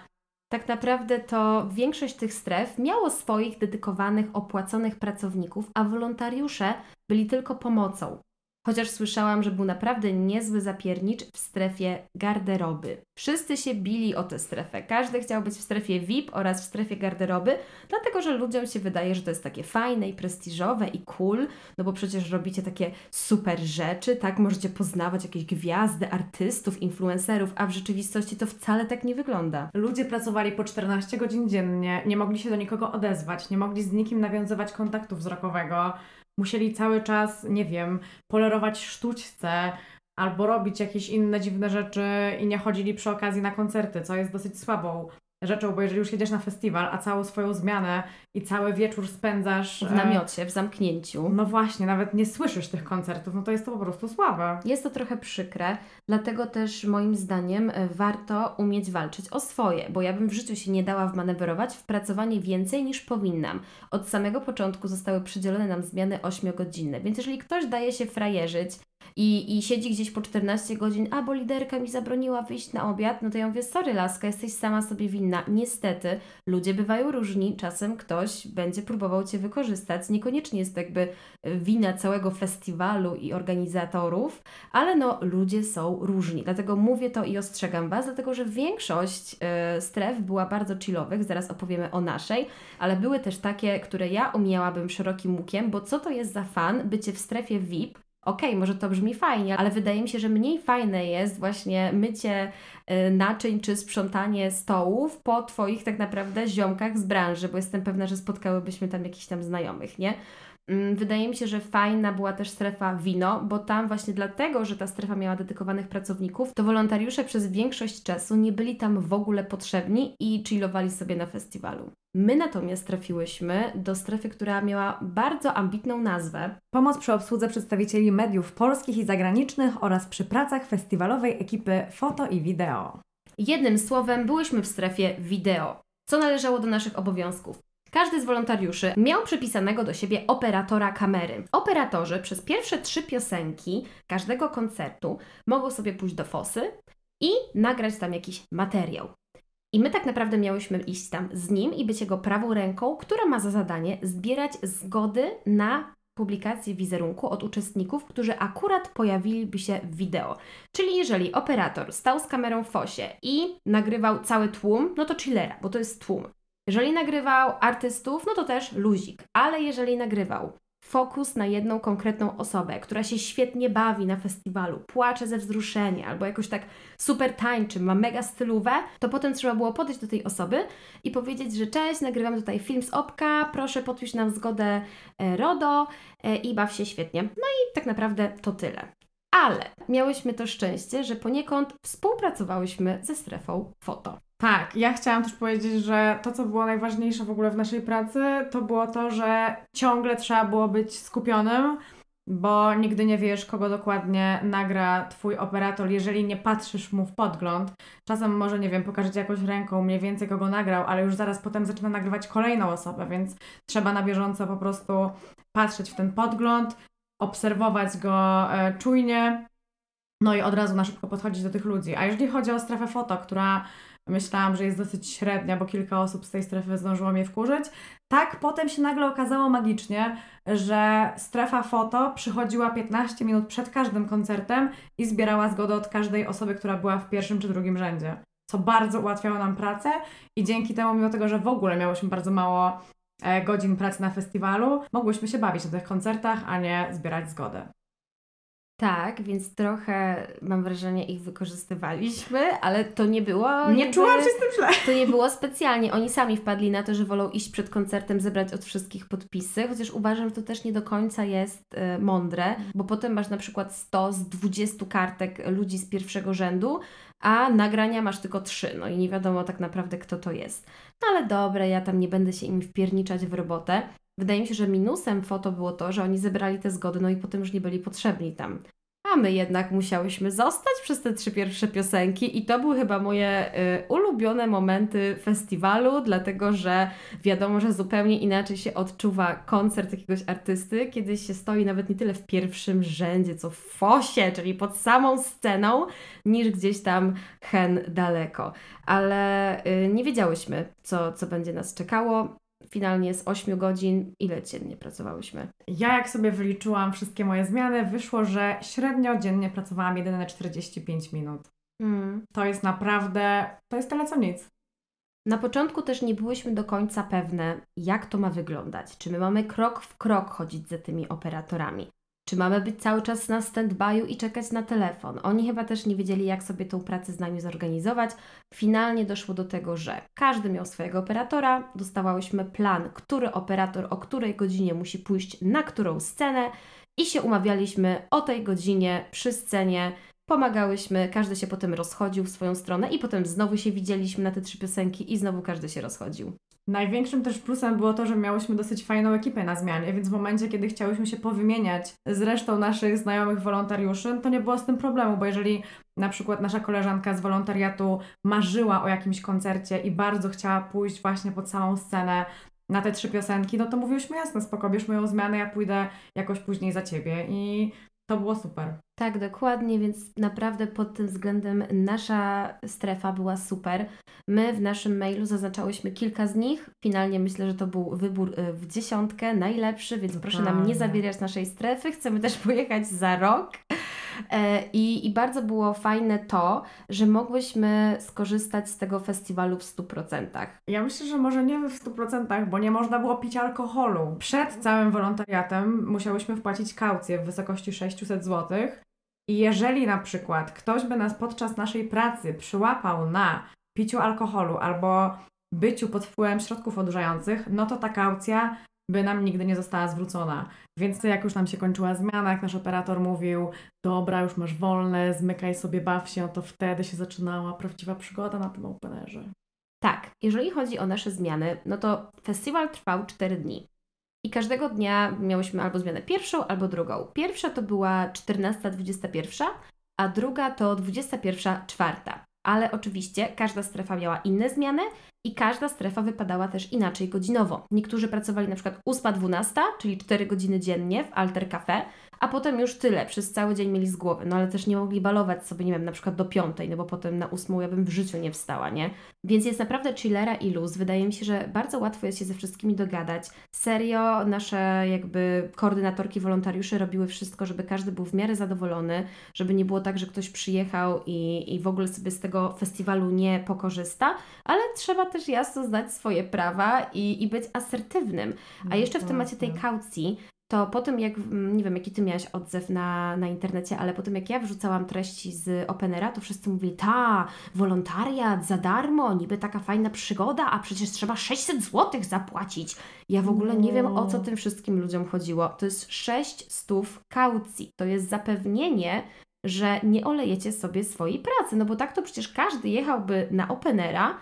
Tak naprawdę to większość tych stref miało swoich dedykowanych, opłaconych pracowników, a wolontariusze byli tylko pomocą. Chociaż słyszałam, że był naprawdę niezły zapiernicz w strefie garderoby. Wszyscy się bili o tę strefę. Każdy chciał być w strefie VIP oraz w strefie garderoby, dlatego że ludziom się wydaje, że to jest takie fajne i prestiżowe i cool, no bo przecież robicie takie super rzeczy, tak? Możecie poznawać jakieś gwiazdy, artystów, influencerów, a w rzeczywistości to wcale tak nie wygląda. Ludzie pracowali po 14 godzin dziennie, nie mogli się do nikogo odezwać, nie mogli z nikim nawiązywać kontaktu wzrokowego. Musieli cały czas, nie wiem, polerować sztućce albo robić jakieś inne dziwne rzeczy i nie chodzili przy okazji na koncerty, co jest dosyć słabą rzeczą, bo jeżeli już jedziesz na festiwal, a całą swoją zmianę i cały wieczór spędzasz W e, namiocie, w zamknięciu. No właśnie, nawet nie słyszysz tych koncertów, no to jest to po prostu słabe. Jest to trochę przykre, dlatego też moim zdaniem e, warto umieć walczyć o swoje, bo ja bym w życiu się nie dała wmanewrować w pracowanie więcej niż powinnam. Od samego początku zostały przydzielone nam zmiany 8-godzinne, więc jeżeli ktoś daje się frajerzyć i, i siedzi gdzieś po 14 godzin, a bo liderka mi zabroniła wyjść na obiad, no to ja mówię, sorry laska, jesteś sama sobie winna. Niestety, ludzie bywają różni, czasem ktoś będzie próbował Cię wykorzystać, niekoniecznie jest to jakby wina całego festiwalu i organizatorów, ale no ludzie są różni, dlatego mówię to i ostrzegam Was, dlatego że większość e, stref była bardzo chillowych, zaraz opowiemy o naszej, ale były też takie, które ja umiałabym szerokim łukiem, bo co to jest za fan bycie w strefie VIP, Okej, może to brzmi fajnie, ale wydaje mi się, że mniej fajne jest właśnie mycie y, naczyń czy sprzątanie stołów po Twoich tak naprawdę ziomkach z branży, bo jestem pewna, że spotkałybyśmy tam jakichś tam znajomych, nie? Mm, Wydaje mi się, że fajna była też strefa wino, bo tam właśnie dlatego, że ta strefa miała dedykowanych pracowników, to wolontariusze przez większość czasu nie byli tam w ogóle potrzebni i chillowali sobie na festiwalu. My natomiast trafiłyśmy do strefy, która miała bardzo ambitną nazwę, Pomoc przy obsłudze przedstawicieli mediów polskich i zagranicznych oraz przy pracach festiwalowej ekipy foto i wideo. Jednym słowem, byłyśmy w strefie wideo, co należało do naszych obowiązków. Każdy z wolontariuszy miał przypisanego do siebie operatora kamery. Operatorzy przez pierwsze trzy piosenki każdego koncertu mogą sobie pójść do fosy i nagrać tam jakiś materiał. I my tak naprawdę miałyśmy iść tam z nim i być jego prawą ręką, która ma za zadanie zbierać zgody na publikację wizerunku od uczestników, którzy akurat pojawiliby się w wideo. Czyli jeżeli operator stał z kamerą w fosie i nagrywał cały tłum, no to chillera, bo to jest tłum. Jeżeli nagrywał artystów, no to też luzik. Ale jeżeli nagrywał fokus na jedną konkretną osobę, która się świetnie bawi na festiwalu, płacze ze wzruszenia albo jakoś tak super tańczy, ma mega stylówę, to potem trzeba było podejść do tej osoby i powiedzieć, że cześć, nagrywam tutaj film z Opka, proszę podpisz nam zgodę e, RODO e, i baw się świetnie. No i tak naprawdę to tyle. Ale miałyśmy to szczęście, że poniekąd współpracowałyśmy ze strefą foto. Tak, ja chciałam też powiedzieć, że to, co było najważniejsze w ogóle w naszej pracy, to było to, że ciągle trzeba było być skupionym, bo nigdy nie wiesz, kogo dokładnie nagra Twój operator, jeżeli nie patrzysz mu w podgląd. Czasem może, nie wiem, pokaże Ci jakąś ręką mniej więcej, kogo nagrał, ale już zaraz potem zaczyna nagrywać kolejną osobę, więc trzeba na bieżąco po prostu patrzeć w ten podgląd, obserwować go e, czujnie, no i od razu na szybko podchodzić do tych ludzi. A jeżeli chodzi o strefę foto, która myślałam, że jest dosyć średnia, bo kilka osób z tej strefy zdążyło mnie wkurzyć. Tak, potem się nagle okazało magicznie, że strefa foto przychodziła 15 minut przed każdym koncertem i zbierała zgodę od każdej osoby, która była w pierwszym czy drugim rzędzie. Co bardzo ułatwiało nam pracę i dzięki temu, mimo tego, że w ogóle miałyśmy bardzo mało e, godzin pracy na festiwalu, mogłyśmy się bawić na tych koncertach, a nie zbierać zgodę. Tak, więc trochę mam wrażenie ich wykorzystywaliśmy, ale to nie było. Nie jakby, czułam się z tym źle. To nie było specjalnie. Oni sami wpadli na to, że wolą iść przed koncertem, zebrać od wszystkich podpisy, chociaż uważam, że to też nie do końca jest y, mądre, bo potem masz na przykład 100 z 20 kartek ludzi z pierwszego rzędu, a nagrania masz tylko 3, no i nie wiadomo tak naprawdę kto to jest. No ale dobra, ja tam nie będę się im wpierniczać w robotę. Wydaje mi się, że minusem foto było to, że oni zebrali te zgody, no i potem już nie byli potrzebni tam. A my jednak musiałyśmy zostać przez te trzy pierwsze piosenki i to były chyba moje y, ulubione momenty festiwalu, dlatego że wiadomo, że zupełnie inaczej się odczuwa koncert jakiegoś artysty, kiedy się stoi nawet nie tyle w pierwszym rzędzie, co w fosie, czyli pod samą sceną, niż gdzieś tam hen daleko. Ale y, nie wiedziałyśmy, co, co będzie nas czekało finalnie z 8 godzin, ile dziennie pracowałyśmy? Ja jak sobie wyliczyłam wszystkie moje zmiany, wyszło, że średnio dziennie pracowałam jedynie 45 minut. Mm. To jest naprawdę, to jest tyle co nic. Na początku też nie byłyśmy do końca pewne, jak to ma wyglądać. Czy my mamy krok w krok chodzić za tymi operatorami? Czy mamy być cały czas na stand-by'u i czekać na telefon? Oni chyba też nie wiedzieli, jak sobie tą pracę z nami zorganizować. Finalnie doszło do tego, że każdy miał swojego operatora, dostawałyśmy plan, który operator o której godzinie musi pójść na którą scenę i się umawialiśmy o tej godzinie przy scenie. Pomagałyśmy, każdy się potem rozchodził w swoją stronę i potem znowu się widzieliśmy na te trzy piosenki i znowu każdy się rozchodził. Największym też plusem było to, że miałyśmy dosyć fajną ekipę na zmianie, więc w momencie, kiedy chciałyśmy się powymieniać z resztą naszych znajomych wolontariuszy, to nie było z tym problemu, bo jeżeli na przykład nasza koleżanka z wolontariatu marzyła o jakimś koncercie i bardzo chciała pójść właśnie pod samą scenę na te trzy piosenki, no to mówiłyśmy jasno, spoko, bierz moją zmianę, ja pójdę jakoś później za Ciebie. I to było super. Tak, dokładnie, więc naprawdę pod tym względem nasza strefa była super. My w naszym mailu zaznaczałyśmy kilka z nich. Finalnie myślę, że to był wybór y, w dziesiątkę, najlepszy, więc proszę nam nie zabierać naszej strefy. Chcemy też pojechać za rok. E, I, I bardzo było fajne to, że mogłyśmy skorzystać z tego festiwalu w 100%. Ja myślę, że może nie w 100%, bo nie można było pić alkoholu. Przed całym wolontariatem musiałyśmy wpłacić kaucję w wysokości 600 zł. I jeżeli na przykład ktoś by nas podczas naszej pracy przyłapał na piciu alkoholu albo byciu pod wpływem środków odurzających, no to ta kaucja by nam nigdy nie została zwrócona. Więc jak już nam się kończyła zmiana, jak nasz operator mówił, dobra, już masz wolne, zmykaj sobie, baw się, to wtedy się zaczynała prawdziwa przygoda na tym openerze. Tak, jeżeli chodzi o nasze zmiany, no to festiwal trwał 4 dni. I każdego dnia miałyśmy albo zmianę pierwszą, albo drugą. Pierwsza to była 14.21, a druga to 21.04. Ale oczywiście każda strefa miała inne zmiany i każda strefa wypadała też inaczej godzinowo. Niektórzy pracowali na przykład 8-12, czyli 4 godziny dziennie w Alter Cafe, a potem już tyle, przez cały dzień mieli z głowy, no ale też nie mogli balować sobie, nie wiem, na przykład do piątej, no bo potem na ósmą ja bym w życiu nie wstała, nie? Więc jest naprawdę chillera i luz. Wydaje mi się, że bardzo łatwo jest się ze wszystkimi dogadać. Serio, nasze jakby koordynatorki, wolontariusze robiły wszystko, żeby każdy był w miarę zadowolony, żeby nie było tak, że ktoś przyjechał i, i w ogóle sobie z tego festiwalu nie pokorzysta, ale trzeba też jasno znać swoje prawa i, i być asertywnym. A jeszcze w temacie tej kaucji, to po tym jak, nie wiem jaki Ty miałaś odzew na, na internecie, ale po tym jak ja wrzucałam treści z Openera, to wszyscy mówili, ta, wolontariat za darmo, niby taka fajna przygoda, a przecież trzeba 600 zł zapłacić. Ja w ogóle nie wiem o co No. tym wszystkim ludziom chodziło. To jest 600 kaucji, to jest zapewnienie, że nie olejecie sobie swojej pracy, no bo tak to przecież każdy jechałby na Openera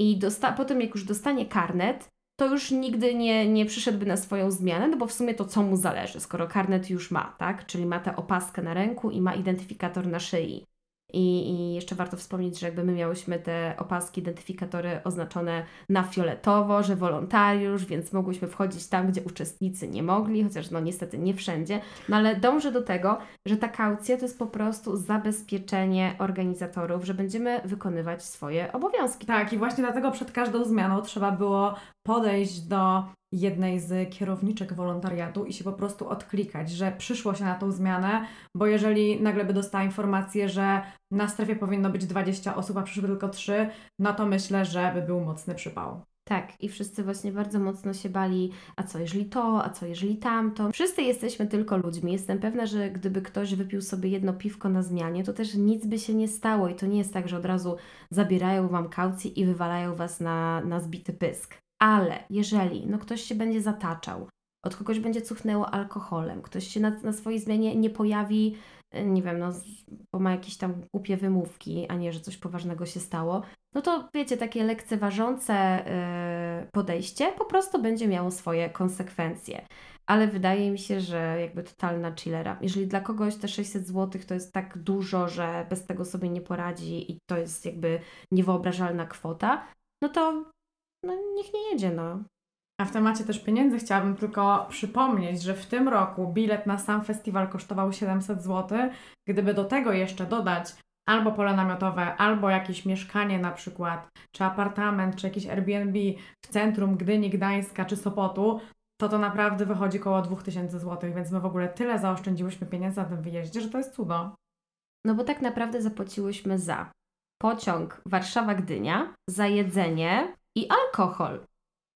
i dosta- potem jak już dostanie karnet, to już nigdy nie, nie przyszedłby na swoją zmianę, no bo w sumie to co mu zależy, skoro karnet już ma, tak? Czyli ma tę opaskę na ręku i ma identyfikator na szyi. I, I jeszcze warto wspomnieć, że jakby my miałyśmy te opaski, identyfikatory oznaczone na fioletowo, że wolontariusz, więc mogłyśmy wchodzić tam, gdzie uczestnicy nie mogli, chociaż no niestety nie wszędzie. No ale dążę do tego, że ta kaucja to jest po prostu zabezpieczenie organizatorów, że będziemy wykonywać swoje obowiązki. Tak, i właśnie dlatego przed każdą zmianą trzeba było podejść do jednej z kierowniczek wolontariatu i się po prostu odklikać, że przyszło się na tą zmianę, bo jeżeli nagle by dostała informację, że na strefie powinno być 20 osób, a przyszły tylko 3, no to myślę, że by był mocny przypał. Tak, i wszyscy właśnie bardzo mocno się bali, a co jeżeli to, a co jeżeli tamto. Wszyscy jesteśmy tylko ludźmi. Jestem pewna, że gdyby ktoś wypił sobie jedno piwko na zmianie, to też nic by się nie stało i to nie jest tak, że od razu zabierają Wam kaucję i wywalają Was na, na zbity pysk. Ale jeżeli no, ktoś się będzie zataczał, od kogoś będzie cuchnęło alkoholem, ktoś się na, na swojej zmianie nie pojawi, e, nie wiem, no, bo ma jakieś tam głupie wymówki, a nie, że coś poważnego się stało, no to wiecie, takie lekceważące yy, podejście po prostu będzie miało swoje konsekwencje. Ale wydaje mi się, że jakby totalna chillera. Jeżeli dla kogoś te 600 zł to jest tak dużo, że bez tego sobie nie poradzi i to jest jakby niewyobrażalna kwota, no to no niech nie jedzie, no. A w temacie też pieniędzy chciałabym tylko przypomnieć, że w tym roku bilet na sam festiwal kosztował 700 zł. Gdyby do tego jeszcze dodać albo pole namiotowe, albo jakieś mieszkanie na przykład, czy apartament, czy jakieś Airbnb w centrum Gdyni, Gdańska czy Sopotu, to to naprawdę wychodzi koło 2000 zł, więc my w ogóle tyle zaoszczędziłyśmy pieniędzy na tym wyjeździe, że to jest cudo. No bo tak naprawdę zapłaciłyśmy za pociąg Warszawa-Gdynia, za jedzenie i alkohol.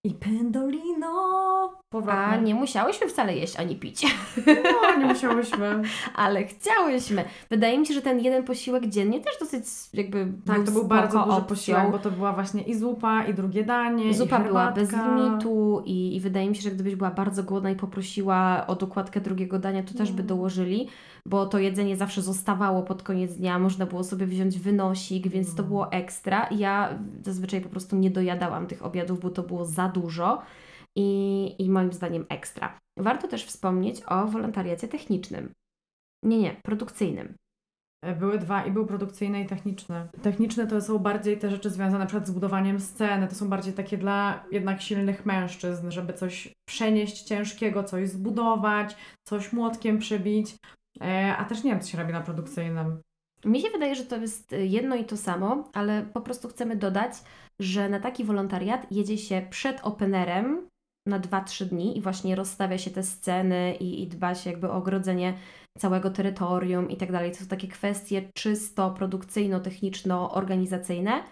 I pendolino! A Powrotne. nie musiałyśmy wcale jeść ani pić. No, nie musiałyśmy. ale chciałyśmy. Wydaje mi się, że ten jeden posiłek dziennie też dosyć jakby Tak, to był bardzo duży opcją. posiłek, bo to była właśnie i zupa, i drugie danie, Zupa była bez limitu i, i wydaje mi się, że gdybyś była bardzo głodna i poprosiła o dokładkę drugiego dania, to też by No. dołożyli, bo to jedzenie zawsze zostawało pod koniec dnia, można było sobie wziąć wynosik, więc to No. było ekstra. Ja zazwyczaj po prostu nie dojadałam tych obiadów, bo to było za dużo i, i moim zdaniem ekstra. Warto też wspomnieć o wolontariacie technicznym. Nie, nie, produkcyjnym. Były dwa i był produkcyjny i techniczny. Techniczne to są bardziej te rzeczy związane na przykład z budowaniem sceny, to są bardziej takie dla jednak silnych mężczyzn, żeby coś przenieść ciężkiego, coś zbudować, coś młotkiem przybić, e, a też nie wiem, co się robi na produkcyjnym. Mi się wydaje, że to jest jedno i to samo, ale po prostu chcemy dodać, że na taki wolontariat jedzie się przed openerem na 2-3 dni i właśnie rozstawia się te sceny i, i dba się jakby o ogrodzenie całego terytorium i tak dalej. To są takie kwestie czysto produkcyjno-techniczno-organizacyjne,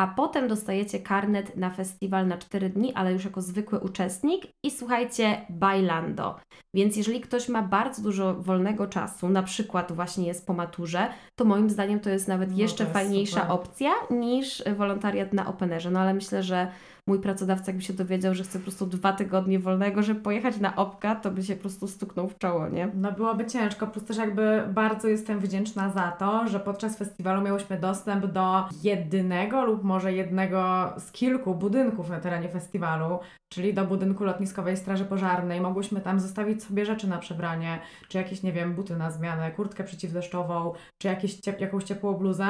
a potem dostajecie karnet na festiwal na 4 dni, ale już jako zwykły uczestnik i słuchajcie, bailando. Więc jeżeli ktoś ma bardzo dużo wolnego czasu, na przykład właśnie jest po maturze, to moim zdaniem to jest nawet No, jeszcze jest fajniejsza super. opcja niż wolontariat na Openerze. No ale myślę, że mój pracodawca jakby się dowiedział, że chce po prostu dwa tygodnie wolnego, żeby pojechać na opka, to by się po prostu stuknął w czoło, nie? No byłoby ciężko, plus też jakby bardzo jestem wdzięczna za to, że podczas festiwalu miałyśmy dostęp do jedynego lub może jednego z kilku budynków na terenie festiwalu, czyli do budynku lotniskowej Straży Pożarnej. Mogłyśmy tam zostawić sobie rzeczy na przebranie, czy jakieś, nie wiem, buty na zmianę, kurtkę przeciwdeszczową, czy jakieś ciep- jakąś ciepłą bluzę.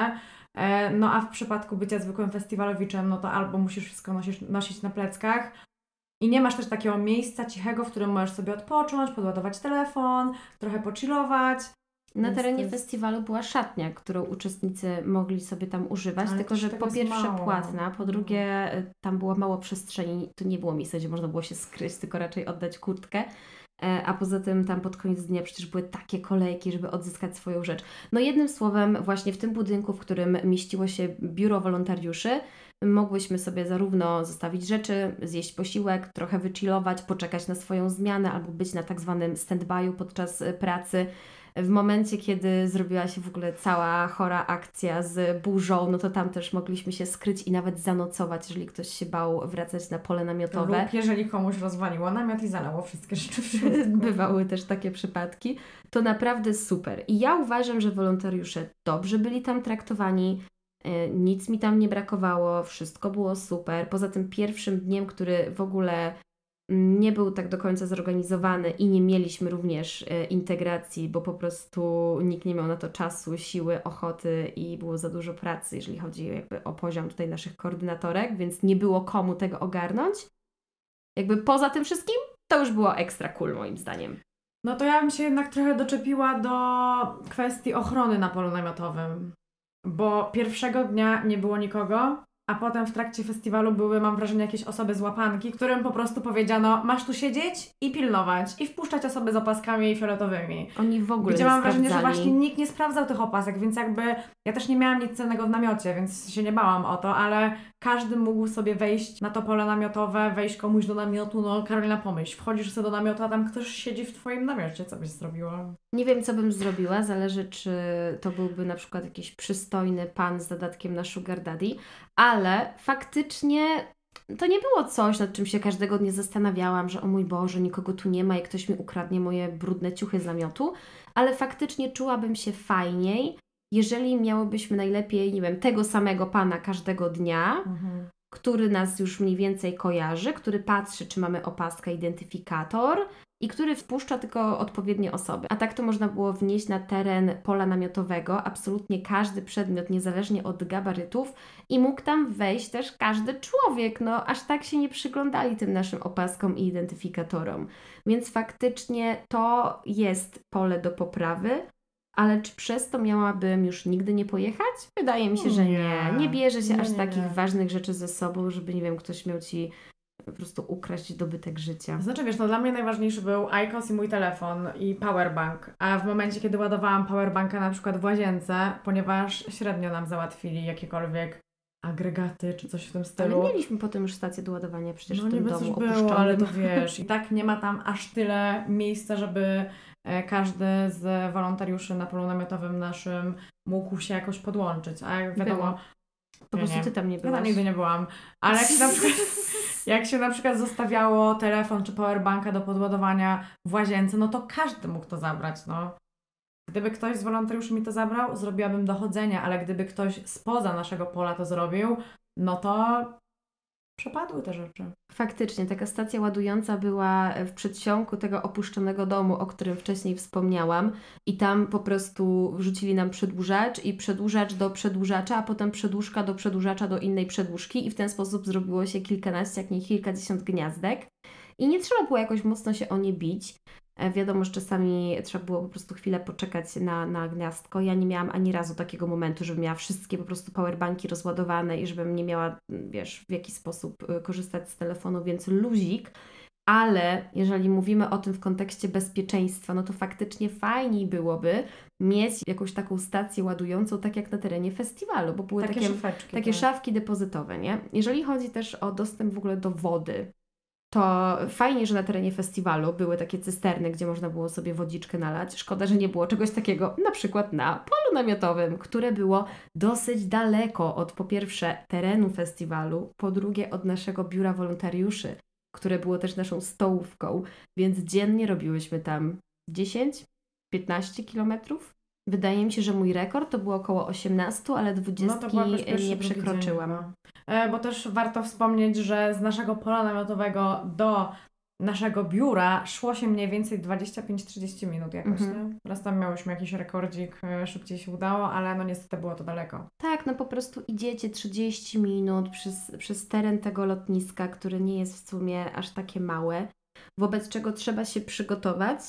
E, No a w przypadku bycia zwykłym festiwalowiczem, no to albo musisz wszystko nosić, nosić na pleckach, i nie masz też takiego miejsca cichego, w którym możesz sobie odpocząć, podładować telefon, trochę pochillować. Na terenie jest- festiwalu była szatnia, którą uczestnicy mogli sobie tam używać, Ale tylko że tego po pierwsze mało. płatna, po No. drugie y, tam było mało przestrzeni, tu nie było miejsca, gdzie można było się skryć, tylko raczej oddać kurtkę. E, a poza tym tam pod koniec dnia przecież były takie kolejki, żeby odzyskać swoją rzecz. No jednym słowem, właśnie w tym budynku, w którym mieściło się biuro wolontariuszy, mogłyśmy sobie zarówno zostawić rzeczy, zjeść posiłek, trochę wychillować, poczekać na swoją zmianę albo być na tak zwanym stand-by'u podczas e, pracy. W momencie, kiedy zrobiła się w ogóle cała chora akcja z burzą, no to tam też mogliśmy się skryć i nawet zanocować, jeżeli ktoś się bał wracać na pole namiotowe. Lub jeżeli komuś rozwaliło namiot i zalało wszystkie rzeczy w środku. Bywały też takie przypadki. To naprawdę super. I ja uważam, że wolontariusze dobrze byli tam traktowani. e, Nic mi tam nie brakowało, wszystko było super. Poza tym pierwszym dniem, który w ogóle nie był tak do końca zorganizowany i nie mieliśmy również e, integracji, bo po prostu nikt nie miał na to czasu, siły, ochoty i było za dużo pracy, jeżeli chodzi o poziom tutaj naszych koordynatorek, więc nie było komu tego ogarnąć. Jakby poza tym wszystkim, to już było ekstra cool moim zdaniem. No to ja bym się jednak trochę doczepiła do kwestii ochrony na polu namiotowym. Bo pierwszego dnia nie było nikogo, a potem w trakcie festiwalu były, mam wrażenie, jakieś osoby z łapanki, którym po prostu powiedziano, masz tu siedzieć i pilnować i wpuszczać osoby z opaskami fioletowymi. Oni w ogóle Gdzie nie mam wrażenie, że sprawdzali. właśnie nikt nie sprawdzał tych opasek, więc jakby ja też nie miałam nic cennego w namiocie, więc się nie bałam o to, ale każdy mógł sobie wejść na to pole namiotowe, wejść komuś do namiotu, no Karolina pomyśl, wchodzisz sobie do namiotu, a tam ktoś siedzi w twoim namiocie, co byś zrobiła? Nie wiem, co bym zrobiła, zależy, czy to byłby na przykład jakiś przystojny pan z zadatkiem na sugar daddy, ale faktycznie to nie było coś, nad czym się każdego dnia zastanawiałam, że o mój Boże, nikogo tu nie ma i ktoś mi ukradnie moje brudne ciuchy z namiotu, ale faktycznie czułabym się fajniej, jeżeli miałybyśmy najlepiej, nie wiem, tego samego pana każdego dnia, który nas już mniej więcej kojarzy, który patrzy, czy mamy opaskę, identyfikator i który wpuszcza tylko odpowiednie osoby. A tak to można było wnieść na teren pola namiotowego absolutnie każdy przedmiot, niezależnie od gabarytów i mógł tam wejść też każdy człowiek. No, aż tak się nie przyglądali tym naszym opaskom i identyfikatorom. Więc faktycznie to jest pole do poprawy. Ale czy przez to miałabym już nigdy nie pojechać? Wydaje mi się, że nie. Nie. Bierze się Nie, aż nie, takich nie. ważnych rzeczy ze sobą, żeby, nie wiem, ktoś miał ci po prostu ukraść dobytek życia. Znaczy wiesz, no dla mnie najważniejszy był IQOS i mój telefon i powerbank, a w momencie, kiedy ładowałam powerbanka na przykład w łazience, ponieważ średnio nam załatwili jakiekolwiek agregaty czy coś w tym Ale stylu. mieliśmy potem już stację do ładowania przecież no w tym domu coś było, ale to wiesz, i tak nie ma tam aż tyle miejsca, żeby każdy z wolontariuszy na polu namiotowym naszym mógł się jakoś podłączyć, a jak wiadomo, Było. Po prostu nie. ty tam nie ja tam byłaś. nigdy nie byłam, ale jak się na przykład jak się na przykład zostawiało telefon czy powerbanka do podładowania w łazience, no to każdy mógł to zabrać, no. Gdyby ktoś z wolontariuszy mi to zabrał, zrobiłabym dochodzenie, ale gdyby ktoś spoza naszego pola to zrobił, no to przepadły te rzeczy. Faktycznie, taka stacja ładująca była w przedsionku tego opuszczonego domu, o którym wcześniej wspomniałam i tam po prostu wrzucili nam przedłużacz i przedłużacz do przedłużacza, a potem przedłużka do przedłużacza do innej przedłużki i w ten sposób zrobiło się kilkanaście, jak nie kilkadziesiąt gniazdek i nie trzeba było jakoś mocno się o nie bić. E, Wiadomo, że czasami trzeba było po prostu chwilę poczekać na, na gniazdko. Ja nie miałam ani razu takiego momentu, żebym miała wszystkie po prostu powerbanki rozładowane i żebym nie miała, wiesz, w jaki sposób y, korzystać z telefonu, więc luzik. Ale jeżeli mówimy o tym w kontekście bezpieczeństwa, no to faktycznie fajniej byłoby mieć jakąś taką stację ładującą, tak jak na terenie festiwalu, bo były takie, szafeczki. takie tak. szafki depozytowe, nie? Jeżeli chodzi też o dostęp w ogóle do wody, to fajnie, że na terenie festiwalu były takie cysterny, gdzie można było sobie wodziczkę nalać. Szkoda, że nie było czegoś takiego na przykład na polu namiotowym, które było dosyć daleko od po pierwsze terenu festiwalu, po drugie od naszego biura wolontariuszy, które było też naszą stołówką, więc dziennie robiłyśmy tam 10-15 kilometrów. Wydaje mi się, że mój rekord to było około 18, ale 20 No nie przekroczyłam. Dzień, bo też warto wspomnieć, że z naszego pola namiotowego do naszego biura szło się mniej więcej 25-30 minut jakoś, Mhm. nie? Raz tam miałyśmy jakiś rekordzik, e, szybciej się udało, ale no niestety było to daleko. Tak, no po prostu idziecie 30 minut przez, przez teren tego lotniska, który nie jest w sumie aż takie małe, wobec czego trzeba się przygotować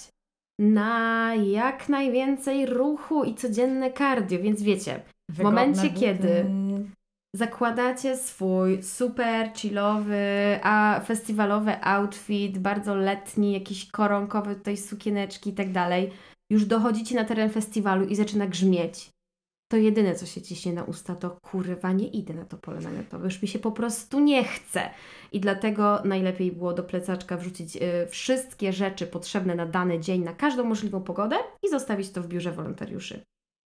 na jak najwięcej ruchu i codzienne cardio, więc wiecie, Wygodne momencie, buty. kiedy- zakładacie swój super chillowy, a festiwalowy outfit, bardzo letni, jakiś koronkowy tutaj sukieneczki i tak dalej, już dochodzicie na teren festiwalu i zaczyna grzmieć. To jedyne, co się ciśnie na usta, to kurwa, nie idę na to pole namiotowe, już mi się po prostu nie chce. I dlatego najlepiej było do plecaczka wrzucić y, wszystkie rzeczy potrzebne na dany dzień, na każdą możliwą pogodę i zostawić to w biurze wolontariuszy.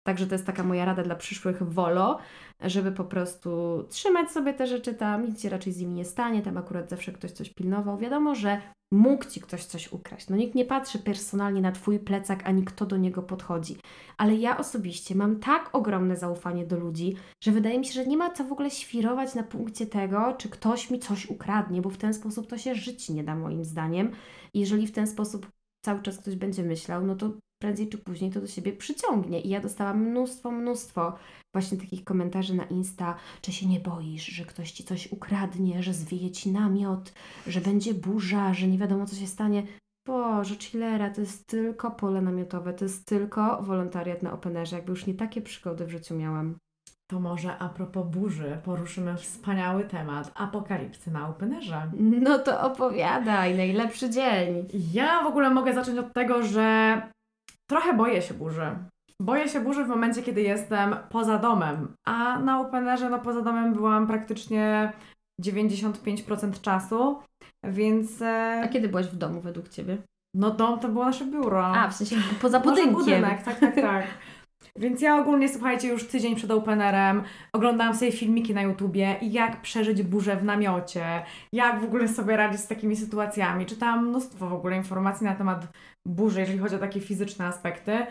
Także to jest taka moja rada dla przyszłych wolo, żeby po prostu trzymać sobie te rzeczy tam, nic się raczej z nimi nie stanie, tam akurat zawsze ktoś coś pilnował. Wiadomo, że mógł Ci ktoś coś ukraść. No nikt nie patrzy personalnie na Twój plecak, ani kto do niego podchodzi. Ale ja osobiście mam tak ogromne zaufanie do ludzi, że wydaje mi się, że nie ma co w ogóle świrować na punkcie tego, czy ktoś mi coś ukradnie, bo w ten sposób to się żyć nie da moim zdaniem. Jeżeli w ten sposób cały czas ktoś będzie myślał, no to prędzej czy później to do siebie przyciągnie. I ja dostałam mnóstwo, mnóstwo właśnie takich komentarzy na Insta, czy się nie boisz, że ktoś ci coś ukradnie, że zwieje ci namiot, że będzie burza, że nie wiadomo co się stanie. Boże, chillera, to jest tylko pole namiotowe, to jest tylko wolontariat na openerze. Jakby już nie takie przygody w życiu miałam. To może a propos burzy poruszymy wspaniały temat apokalipsy na openerze. No to opowiadaj, najlepszy dzień. Ja w ogóle mogę zacząć od tego, że trochę boję się burzy. Boję się burzy w momencie, kiedy jestem poza domem, a na openerze, no poza domem byłam praktycznie 95% czasu, więc... e, A kiedy byłaś w domu według Ciebie? No dom to było nasze biuro. A, w sensie poza budynkiem. budynek, tak, tak, tak. Więc ja ogólnie, słuchajcie, już tydzień przed openerem oglądałam sobie filmiki na YouTubie, jak przeżyć burzę w namiocie, jak w ogóle sobie radzić z takimi sytuacjami. Czytałam mnóstwo w ogóle informacji na temat burzy, jeżeli chodzi o takie fizyczne aspekty.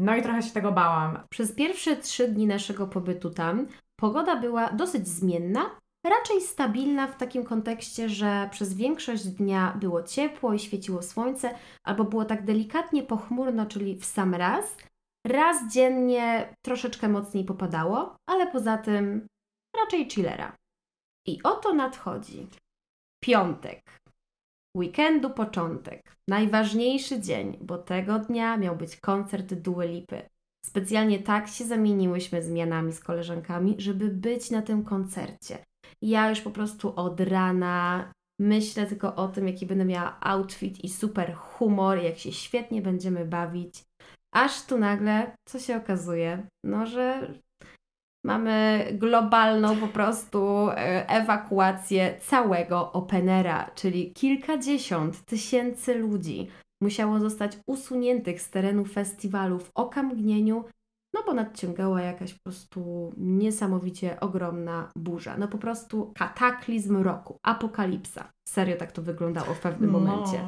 No i trochę się tego bałam. Przez pierwsze trzy dni naszego pobytu tam pogoda była dosyć zmienna, raczej stabilna w takim kontekście, że przez większość dnia było ciepło i świeciło słońce, albo było tak delikatnie pochmurno, czyli w sam raz. Raz dziennie troszeczkę mocniej popadało, ale poza tym raczej chillera. I oto nadchodzi piątek, weekendu początek, najważniejszy dzień, bo tego dnia miał być koncert Dua Lipy. Specjalnie tak się zamieniłyśmy zmianami z koleżankami, żeby być na tym koncercie. Ja już po prostu od rana myślę tylko o tym, jaki będę miała outfit i super humor, jak się świetnie będziemy bawić. Aż tu nagle, co się okazuje, no że mamy globalną po prostu e, ewakuację całego Openera, czyli kilkadziesiąt tysięcy ludzi musiało zostać usuniętych z terenu festiwalu w okamgnieniu, no bo nadciągała jakaś po prostu niesamowicie ogromna burza. No po prostu kataklizm roku, apokalipsa. Serio tak to wyglądało w pewnym momencie.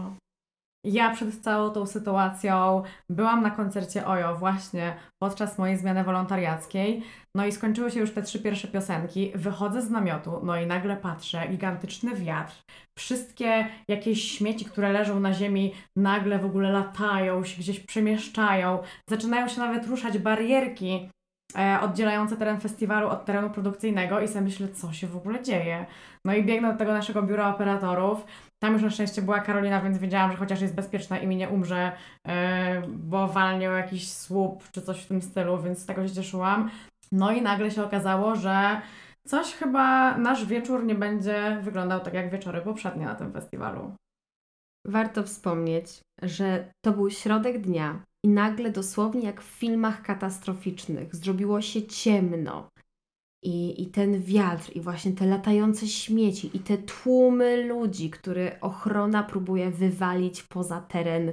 Ja przed całą tą sytuacją byłam na koncercie Ojo właśnie podczas mojej zmiany wolontariackiej. No i skończyły się już te trzy pierwsze piosenki. Wychodzę z namiotu, no i nagle patrzę, gigantyczny wiatr. Wszystkie jakieś śmieci, które leżą na ziemi, nagle w ogóle latają, się gdzieś przemieszczają. Zaczynają się nawet ruszać barierki e, oddzielające teren festiwalu od terenu produkcyjnego i sobie myślę, co się w ogóle dzieje. No i biegnę do tego naszego biura operatorów. Tam już na szczęście była Karolina, więc wiedziałam, że chociaż jest bezpieczna i mi nie umrze, yy, bo walnie o jakiś słup czy coś w tym stylu, więc z tego się cieszyłam. No i nagle się okazało, że coś chyba nasz wieczór nie będzie wyglądał tak jak wieczory poprzednie na tym festiwalu. Warto wspomnieć, że to był środek dnia i nagle dosłownie jak w filmach katastroficznych zrobiło się ciemno. I, I ten wiatr, i właśnie te latające śmieci, i te tłumy ludzi, które ochrona próbuje wywalić poza teren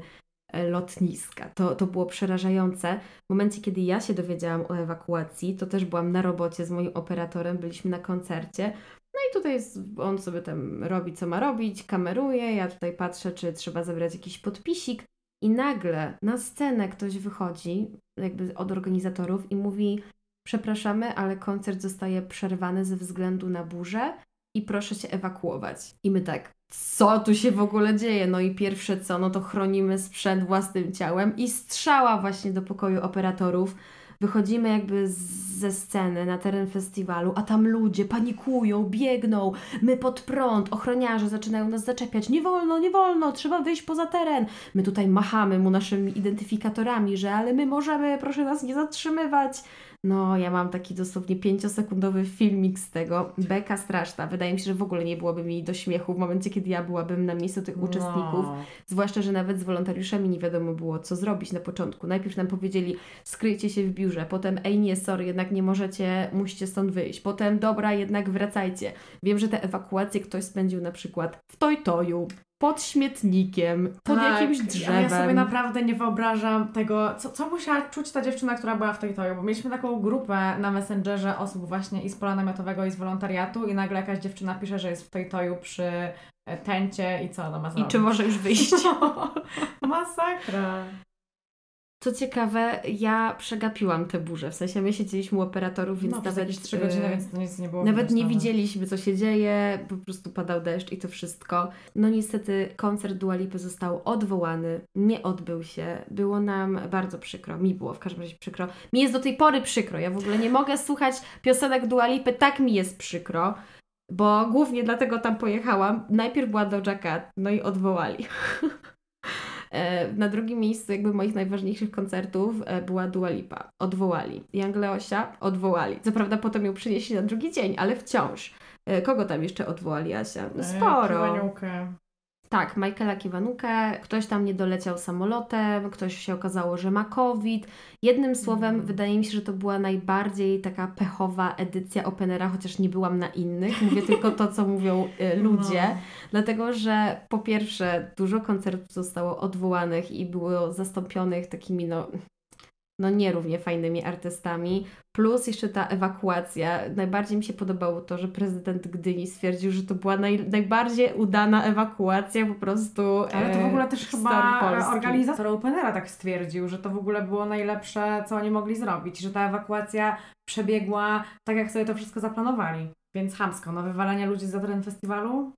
e, lotniska. To, to było przerażające. W momencie, kiedy ja się dowiedziałam o ewakuacji, to też byłam na robocie z moim operatorem, byliśmy na koncercie. No i tutaj z- on sobie tam robi, co ma robić, kameruje, ja tutaj patrzę, czy trzeba zebrać jakiś podpisik. I nagle na scenę ktoś wychodzi, jakby od organizatorów, i mówi: Przepraszamy, ale koncert zostaje przerwany ze względu na burzę i proszę się ewakuować. I my tak, co tu się w ogóle dzieje? No i pierwsze co, no to chronimy sprzęt własnym ciałem i strzała właśnie do pokoju operatorów. Wychodzimy jakby ze sceny na teren festiwalu, a tam ludzie panikują, biegną, my pod prąd, ochroniarze zaczynają nas zaczepiać. Nie wolno, nie wolno, trzeba wyjść poza teren. My tutaj machamy mu naszymi identyfikatorami, że ale my możemy, proszę nas nie zatrzymywać. No, ja mam taki dosłownie pięciosekundowy filmik z tego. Beka straszna. Wydaje mi się, że w ogóle nie byłoby mi do śmiechu w momencie, kiedy ja byłabym na miejscu tych uczestników. No. Zwłaszcza, że nawet z wolontariuszami nie wiadomo było, co zrobić na początku. Najpierw nam powiedzieli, skryjcie się w biurze, potem, ej nie, sorry, jednak nie możecie, musicie stąd wyjść. Potem, dobra, jednak wracajcie. Wiem, że te ewakuacje ktoś spędził na przykład w Tojtoju, pod śmietnikiem, pod Tak, jakimś drzewem. Ja sobie naprawdę nie wyobrażam tego, co, co musiała czuć ta dziewczyna, która była w tej toju, bo mieliśmy taką grupę na Messengerze osób właśnie i z pola namiotowego i z wolontariatu i nagle jakaś dziewczyna pisze, że jest w tej toju przy e, tencie i co ona ma I zrobić? czy może już wyjść? Masakra. Co ciekawe, ja przegapiłam tę burzę. W sensie my siedzieliśmy u operatorów, więc no, nawet. jakieś 3 e, godziny, więc to nic nie było Nawet nie widzieliśmy, co się dzieje, po prostu padał deszcz i to wszystko. No niestety koncert Dua Lipy został odwołany, nie odbył się. Było nam bardzo przykro, mi było w każdym razie przykro. Mi jest do tej pory przykro, ja w ogóle nie mogę słuchać piosenek Dua Lipy, tak mi jest przykro. Bo głównie dlatego tam pojechałam. Najpierw była Doja Cat, no i odwołali. E, Na drugim miejscu jakby moich najważniejszych koncertów e, była Dua Lipa. Odwołali. Young Leosia odwołali. Co prawda potem ją przynieśli na drugi dzień, ale wciąż. E, Kogo tam jeszcze odwołali, Asia? No sporo. Kiwaniukę. Tak, Michaela Kiwanukę, ktoś tam nie doleciał samolotem, ktoś się okazało, że ma COVID. Jednym słowem, Mm. wydaje mi się, że to była najbardziej taka pechowa edycja Openera, chociaż nie byłam na innych. Mówię tylko to, co mówią y, ludzie. No. Dlatego, że po pierwsze dużo koncertów zostało odwołanych i było zastąpionych takimi no, no nierównie fajnymi artystami. Plus jeszcze ta ewakuacja. Najbardziej mi się podobało to, że prezydent Gdyni stwierdził, że to była naj, najbardziej udana ewakuacja po prostu Ale to w e, ogóle też chyba Polski. organizator Openera tak stwierdził, że to w ogóle było najlepsze, co oni mogli zrobić, że ta ewakuacja przebiegła tak, jak sobie to wszystko zaplanowali. Więc chamsko, no wywalanie ludzi za teren festiwalu?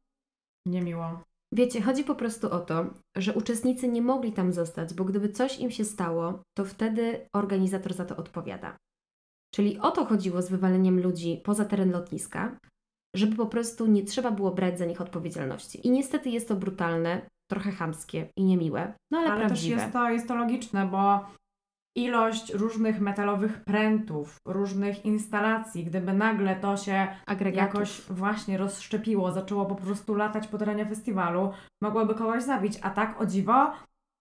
Niemiło. Wiecie, chodzi po prostu o to, że uczestnicy nie mogli tam zostać, bo gdyby coś im się stało, to wtedy organizator za to odpowiada. Czyli o to chodziło z wywaleniem ludzi poza teren lotniska, żeby po prostu nie trzeba było brać za nich odpowiedzialności. I niestety jest to brutalne, trochę chamskie i niemiłe, no ale, Ale też prawdziwe. jest to, jest to logiczne, bo ilość różnych metalowych prętów, różnych instalacji, gdyby nagle to się Agregatów. jakoś właśnie rozszczepiło, zaczęło po prostu latać po terenie festiwalu, mogłoby kogoś zabić, a tak o dziwo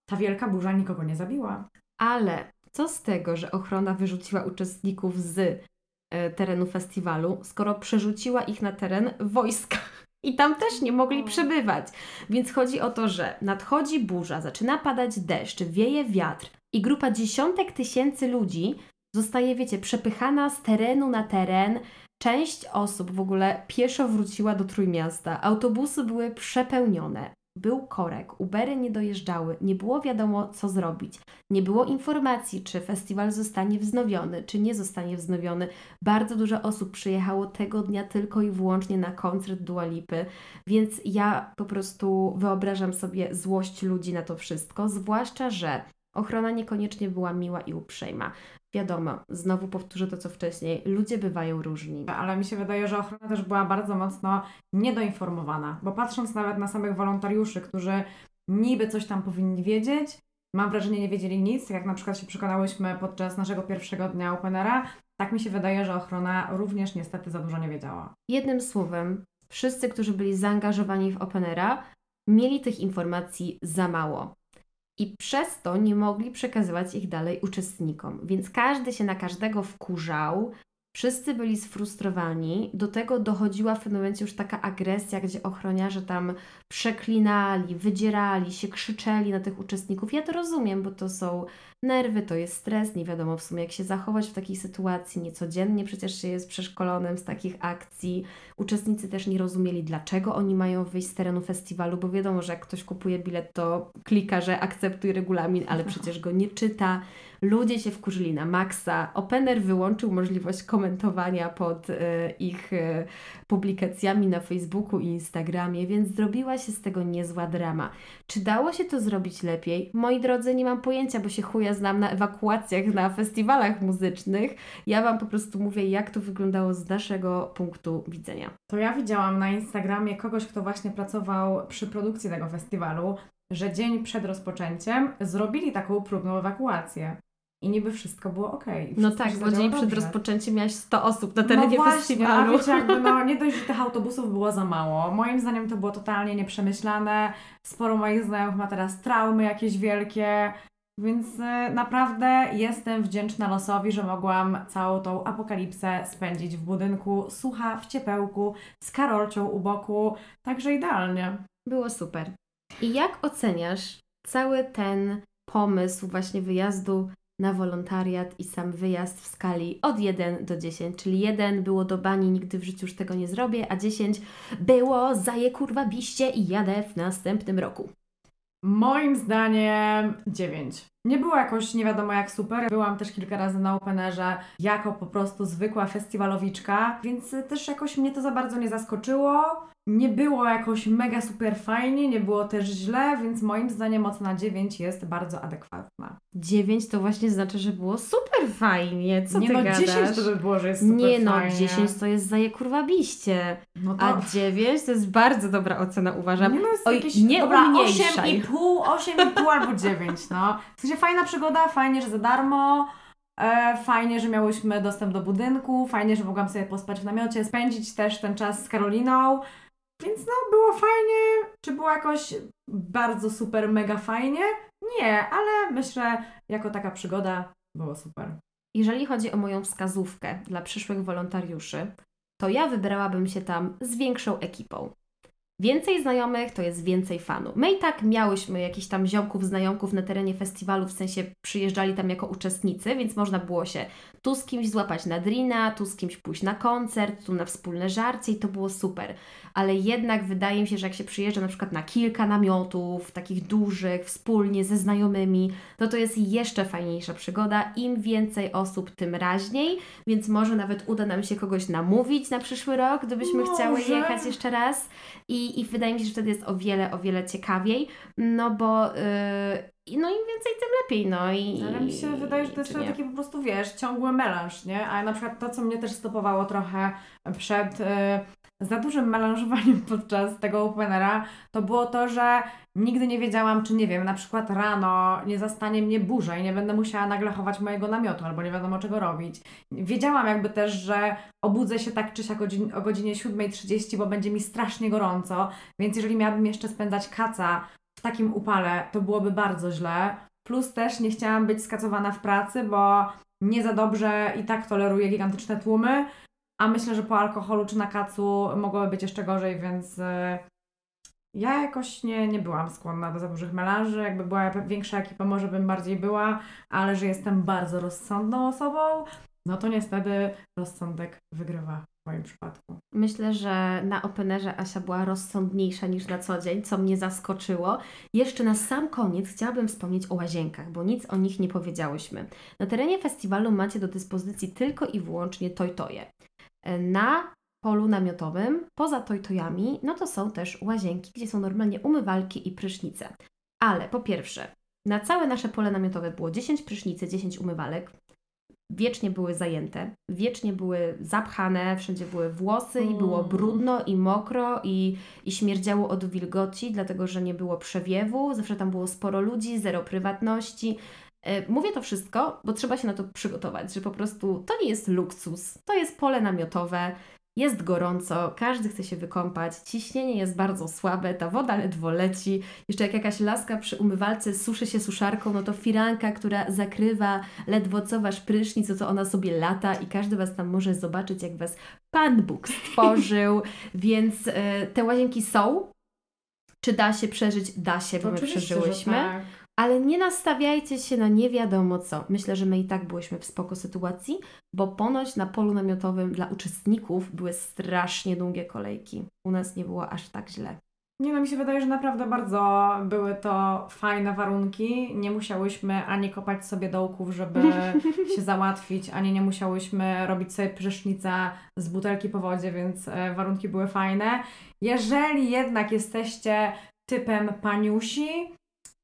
ta wielka burza nikogo nie zabiła. Ale co z tego, że ochrona wyrzuciła uczestników z e, terenu festiwalu, skoro przerzuciła ich na teren wojska? I tam też nie mogli przebywać. Więc chodzi o to, że nadchodzi burza, zaczyna padać deszcz, wieje wiatr i grupa dziesiątek tysięcy ludzi zostaje, wiecie, przepychana z terenu na teren. Część osób w ogóle pieszo wróciła do Trójmiasta. Autobusy były przepełnione. Był korek, Ubery nie dojeżdżały, nie było wiadomo co zrobić. Nie było informacji, czy festiwal zostanie wznowiony, czy nie zostanie wznowiony. Bardzo dużo osób przyjechało tego dnia tylko i wyłącznie na koncert Dua Lipy, więc ja po prostu wyobrażam sobie złość ludzi na to wszystko, zwłaszcza, że ochrona niekoniecznie była miła i uprzejma. Wiadomo, znowu powtórzę to, co wcześniej, ludzie bywają różni. Ale mi się wydaje, że ochrona też była bardzo mocno niedoinformowana, bo patrząc nawet na samych wolontariuszy, którzy niby coś tam powinni wiedzieć, mam wrażenie nie wiedzieli nic, jak na przykład się przekonałyśmy podczas naszego pierwszego dnia Openera, tak mi się wydaje, że ochrona również niestety za dużo nie wiedziała. Jednym słowem, wszyscy, którzy byli zaangażowani w Openera, mieli tych informacji za mało. I przez to nie mogli przekazywać ich dalej uczestnikom. Więc każdy się na każdego wkurzał, wszyscy byli sfrustrowani. Do tego dochodziła w pewnym momencie już taka agresja, gdzie ochroniarze tam przeklinali, wydzierali się, krzyczeli na tych uczestników. Ja to rozumiem, bo to są nerwy, to jest stres, nie wiadomo w sumie jak się zachować w takiej sytuacji. Niecodziennie przecież się jest przeszkolonym z takich akcji. Uczestnicy też nie rozumieli, dlaczego oni mają wyjść z terenu festiwalu, bo wiadomo, że jak ktoś kupuje bilet, to klika, że akceptuj regulamin, ale przecież go nie czyta. Ludzie się wkurzyli na maksa. Opener wyłączył możliwość komentowania pod e, ich e, publikacjami na Facebooku i Instagramie, więc zrobiła się z tego niezła drama. Czy dało się to zrobić lepiej? Moi drodzy, nie mam pojęcia, bo się chuja znam na ewakuacjach, na festiwalach muzycznych. Ja Wam po prostu mówię, jak to wyglądało z naszego punktu widzenia. To ja widziałam na Instagramie kogoś, kto właśnie pracował przy produkcji tego festiwalu, że dzień przed rozpoczęciem zrobili taką próbną ewakuację. i niby wszystko było okej. No tak, bo dzień przed rozpoczęciem miałaś 100 osób na terenie no właśnie, festiwalu. A wiecie, jakby no, nie dość, że tych autobusów było za mało. Moim zdaniem to było totalnie nieprzemyślane. Sporo moich znajomych ma teraz traumy jakieś wielkie. Więc y, naprawdę jestem wdzięczna losowi, że mogłam całą tą apokalipsę spędzić w budynku, sucha, w ciepełku, z Karolcią u boku. Także idealnie. Było super. I jak oceniasz cały ten pomysł właśnie wyjazdu na wolontariat i sam wyjazd w skali od 1 do 10, czyli 1 było do bani, nigdy w życiu już tego nie zrobię, a 10 było zaje kurwa biście i jadę w następnym roku. Moim zdaniem 9. Nie było jakoś nie wiadomo jak super. Byłam też kilka razy na Openerze jako po prostu zwykła festiwalowiczka, więc też jakoś mnie to za bardzo nie zaskoczyło. Nie było jakoś mega super fajnie, nie było też źle, więc moim zdaniem ocena 9 jest bardzo adekwatna. 9 to właśnie znaczy, że było super fajnie. Co nie ty no, gadasz? 10 to by było, że jest super Nie no, fajnie. 10 to jest zaje kurwa biście, no to... a 9 to jest bardzo dobra ocena uważam. Nie, no jest Oj, jakieś, nie dobra, umniejszaj. 8,5, 8,5 albo 9, no. W sensie fajna przygoda, fajnie, że za darmo, e, fajnie, że miałyśmy dostęp do budynku, fajnie, że mogłam sobie pospać w namiocie, spędzić też ten czas z Karoliną, więc no było fajnie. Czy było jakoś bardzo super, mega fajnie? Nie, ale myślę, jako taka przygoda było super. Jeżeli chodzi o moją wskazówkę dla przyszłych wolontariuszy, to ja wybrałabym się tam z większą ekipą. Więcej znajomych to jest więcej fanu. My i tak miałyśmy jakichś tam ziomków, znajomków na terenie festiwalu, w sensie przyjeżdżali tam jako uczestnicy, więc można było się tu z kimś złapać na drina, tu z kimś pójść na koncert, tu na wspólne żarcie i to było super. Ale jednak wydaje mi się, że jak się przyjeżdża na przykład na kilka namiotów, takich dużych, wspólnie ze znajomymi, no to jest jeszcze fajniejsza przygoda. Im więcej osób, tym raźniej, więc może nawet uda nam się kogoś namówić na przyszły rok, gdybyśmy chciały Może. jechać jeszcze raz. I, I wydaje mi się, że wtedy jest o wiele, o wiele ciekawiej, no bo yy, no im więcej, tym lepiej, no i... Ale mi się wydaje, że to jest taki po prostu, wiesz, ciągły melanż, nie? A na przykład to, co mnie też stopowało trochę przed y, za dużym melanżowaniem podczas tego openera, to było to, że nigdy nie wiedziałam, czy nie wiem, na przykład rano nie zastanie mnie burza i nie będę musiała nagle chować mojego namiotu, albo nie wiadomo czego robić. Wiedziałam jakby też, że obudzę się tak czy siak o, dzin- o godzinie 7.30, bo będzie mi strasznie gorąco, więc jeżeli miałabym jeszcze spędzać kaca w takim upale, to byłoby bardzo źle. Plus też nie chciałam być skacowana w pracy, bo nie za dobrze i tak toleruję gigantyczne tłumy, a myślę, że po alkoholu czy na kacu mogłoby być jeszcze gorzej, więc y, ja jakoś nie, nie byłam skłonna do za dużych melanży. Jakby była większa ekipa, może bym bardziej była, ale że jestem bardzo rozsądną osobą, no to niestety rozsądek wygrywa w moim przypadku. Myślę, że na Openerze Asia była rozsądniejsza niż na co dzień, co mnie zaskoczyło. Jeszcze na sam koniec chciałabym wspomnieć o łazienkach, bo nic o nich nie powiedziałyśmy. Na terenie festiwalu macie do dyspozycji tylko i wyłącznie tojtoje. Na polu namiotowym, poza tojtojami, no to są też łazienki, gdzie są normalnie umywalki i prysznice. Ale po pierwsze, na całe nasze pole namiotowe było 10 prysznicy, 10 umywalek. Wiecznie były zajęte, wiecznie były zapchane, wszędzie były włosy i było Mm. brudno i mokro i, i śmierdziało od wilgoci, dlatego że nie było przewiewu, zawsze tam było sporo ludzi, zero prywatności. E, Mówię to wszystko, bo trzeba się na to przygotować, że po prostu to nie jest luksus, to jest pole namiotowe, jest gorąco, każdy chce się wykąpać, ciśnienie jest bardzo słabe, ta woda ledwo leci. Jeszcze jak jakaś laska przy umywalce suszy się suszarką, no to firanka, która zakrywa ledwo co wasz prysznic, no to ona sobie lata i każdy was tam może zobaczyć, jak was Pan Bóg stworzył. Więc e, te łazienki są. Czy da się przeżyć? Da się, bo my przeżyłyśmy. tak. Ale nie nastawiajcie się na nie wiadomo co. Myślę, że my i tak byłyśmy w spoko sytuacji, bo ponoć na polu namiotowym dla uczestników były strasznie długie kolejki. U nas nie było aż tak źle. Nie no, mi się wydaje, że naprawdę bardzo były to fajne warunki. Nie musiałyśmy ani kopać sobie dołków, żeby się załatwić, ani nie musiałyśmy robić sobie prysznica z butelki po wodzie, więc e, warunki były fajne. Jeżeli jednak jesteście typem paniusi,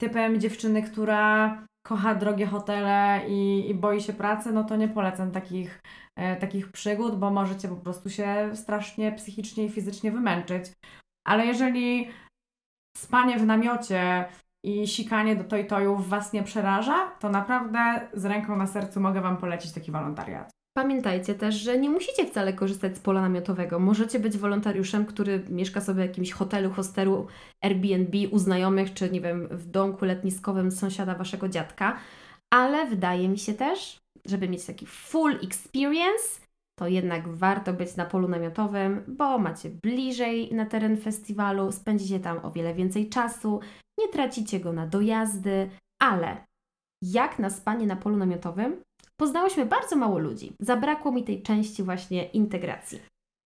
typem dziewczyny, która kocha drogie hotele i, i boi się pracy, no to nie polecam takich, e, takich przygód, bo możecie po prostu się strasznie psychicznie i fizycznie wymęczyć. Ale jeżeli spanie w namiocie i sikanie do tojtojów Was nie przeraża, to naprawdę z ręką na sercu mogę Wam polecić taki wolontariat. Pamiętajcie też, że nie musicie wcale korzystać z pola namiotowego. Możecie być wolontariuszem, który mieszka sobie w jakimś hotelu, hostelu, Airbnb u znajomych, czy nie wiem, w domku letniskowym sąsiada waszego dziadka. Ale wydaje mi się też, żeby mieć taki full experience, to jednak warto być na polu namiotowym, bo macie bliżej na teren festiwalu, spędzicie tam o wiele więcej czasu, nie tracicie go na dojazdy, ale jak na spanie na polu namiotowym, poznałyśmy bardzo mało ludzi. Zabrakło mi tej części właśnie integracji.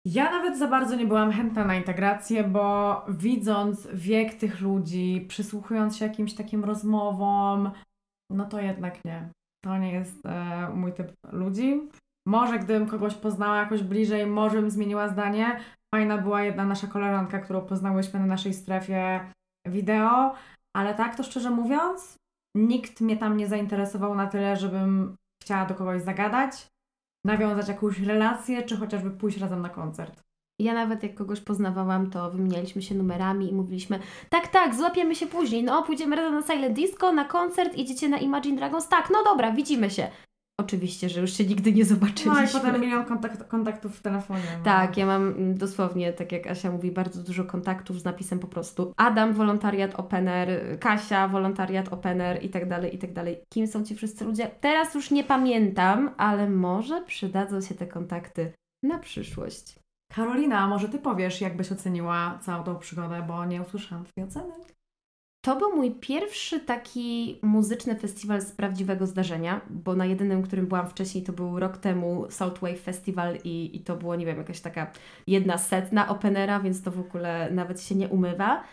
Ja nawet za bardzo nie byłam chętna na integrację, bo widząc wiek tych ludzi, przysłuchując się jakimś takim rozmowom, no to jednak nie. To nie jest e, mój typ ludzi. Może gdybym kogoś poznała jakoś bliżej, może bym zmieniła zdanie. Fajna była jedna nasza koleżanka, którą poznałyśmy na naszej strefie wideo, ale tak to szczerze mówiąc, nikt mnie tam nie zainteresował na tyle, żebym chciała do kogoś zagadać, nawiązać jakąś relację, czy chociażby pójść razem na koncert. Ja nawet jak kogoś poznawałam, to wymienialiśmy się numerami i mówiliśmy, tak, tak, złapiemy się później, no pójdziemy razem na Silent Disco, na koncert, idziecie na Imagine Dragons, tak, no dobra, widzimy się. Oczywiście, że już się nigdy nie zobaczyliśmy. No i potem milion kontakt, kontaktów w telefonie. No. Tak, ja mam mm, dosłownie, tak jak Asia mówi, bardzo dużo kontaktów z napisem po prostu Adam, wolontariat opener, Kasia, wolontariat opener i tak dalej, i tak dalej. Kim są ci wszyscy ludzie? Teraz już nie pamiętam, ale może przydadzą się te kontakty na przyszłość. Karolina, może Ty powiesz, jak byś oceniła całą tą przygodę, bo nie usłyszałam Twojej oceny. To był mój pierwszy taki muzyczny festiwal z prawdziwego zdarzenia, bo na jedynym, którym byłam wcześniej, to był rok temu Saltwave Festival i, i to było, nie wiem, jakaś taka jedna setna openera, więc to w ogóle nawet się nie umywa.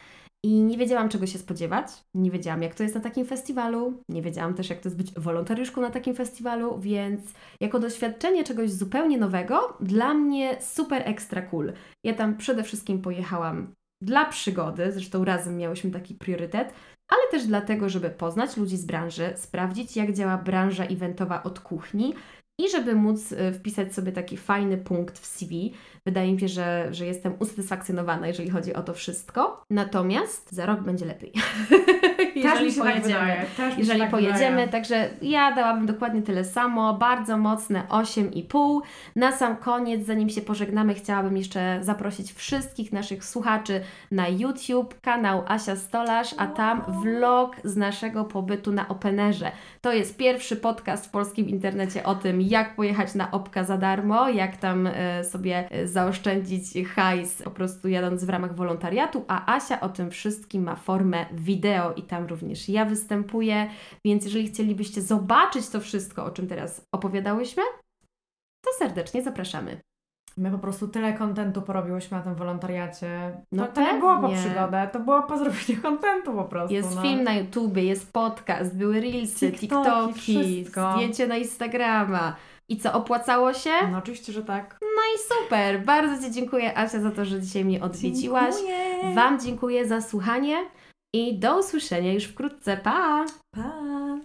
I nie wiedziałam, czego się spodziewać. Nie wiedziałam, jak to jest na takim festiwalu. Nie wiedziałam też, jak to jest być wolontariuszką na takim festiwalu, więc jako doświadczenie czegoś zupełnie nowego, dla mnie super ekstra cool. Ja tam przede wszystkim pojechałam dla przygody, zresztą razem miałyśmy taki priorytet, ale też dlatego, żeby poznać ludzi z branży, sprawdzić, jak działa branża eventowa od kuchni i żeby móc y, wpisać sobie taki fajny punkt w CV. Wydaje mi się, że, że jestem usatysfakcjonowana, jeżeli chodzi o to wszystko. Natomiast za rok będzie lepiej. Też mi się tak wydaje. Też jeżeli tak pojedziemy, wydaje. także ja dałabym dokładnie tyle samo, bardzo mocne 8,5. Na sam koniec, zanim się pożegnamy, chciałabym jeszcze zaprosić wszystkich naszych słuchaczy na YouTube, kanał Asia Stolarz, a tam vlog z naszego pobytu na Openerze. To jest pierwszy podcast w polskim internecie o tym, jak pojechać na Opka za darmo, jak tam e, sobie e, zaoszczędzić hajs po prostu jadąc w ramach wolontariatu, a Asia o tym wszystkim ma formę wideo i tam również ja występuję, więc jeżeli chcielibyście zobaczyć to wszystko, o czym teraz opowiadałyśmy, to serdecznie zapraszamy. My po prostu tyle kontentu porobiłyśmy na tym wolontariacie. No to, to nie było po przygodę, to było po zrobieniu kontentu po prostu. Jest no. film na YouTubie, jest podcast, były reelsy, TikToki, TikToki, wszystko. zdjęcie na Instagrama. I co, opłacało się? No oczywiście, że tak. No i super! Bardzo Ci dziękuję, Asia, za to, że dzisiaj mnie odwiedziłaś. Dziękuję. Wam dziękuję za słuchanie i do usłyszenia już wkrótce. Pa! Pa!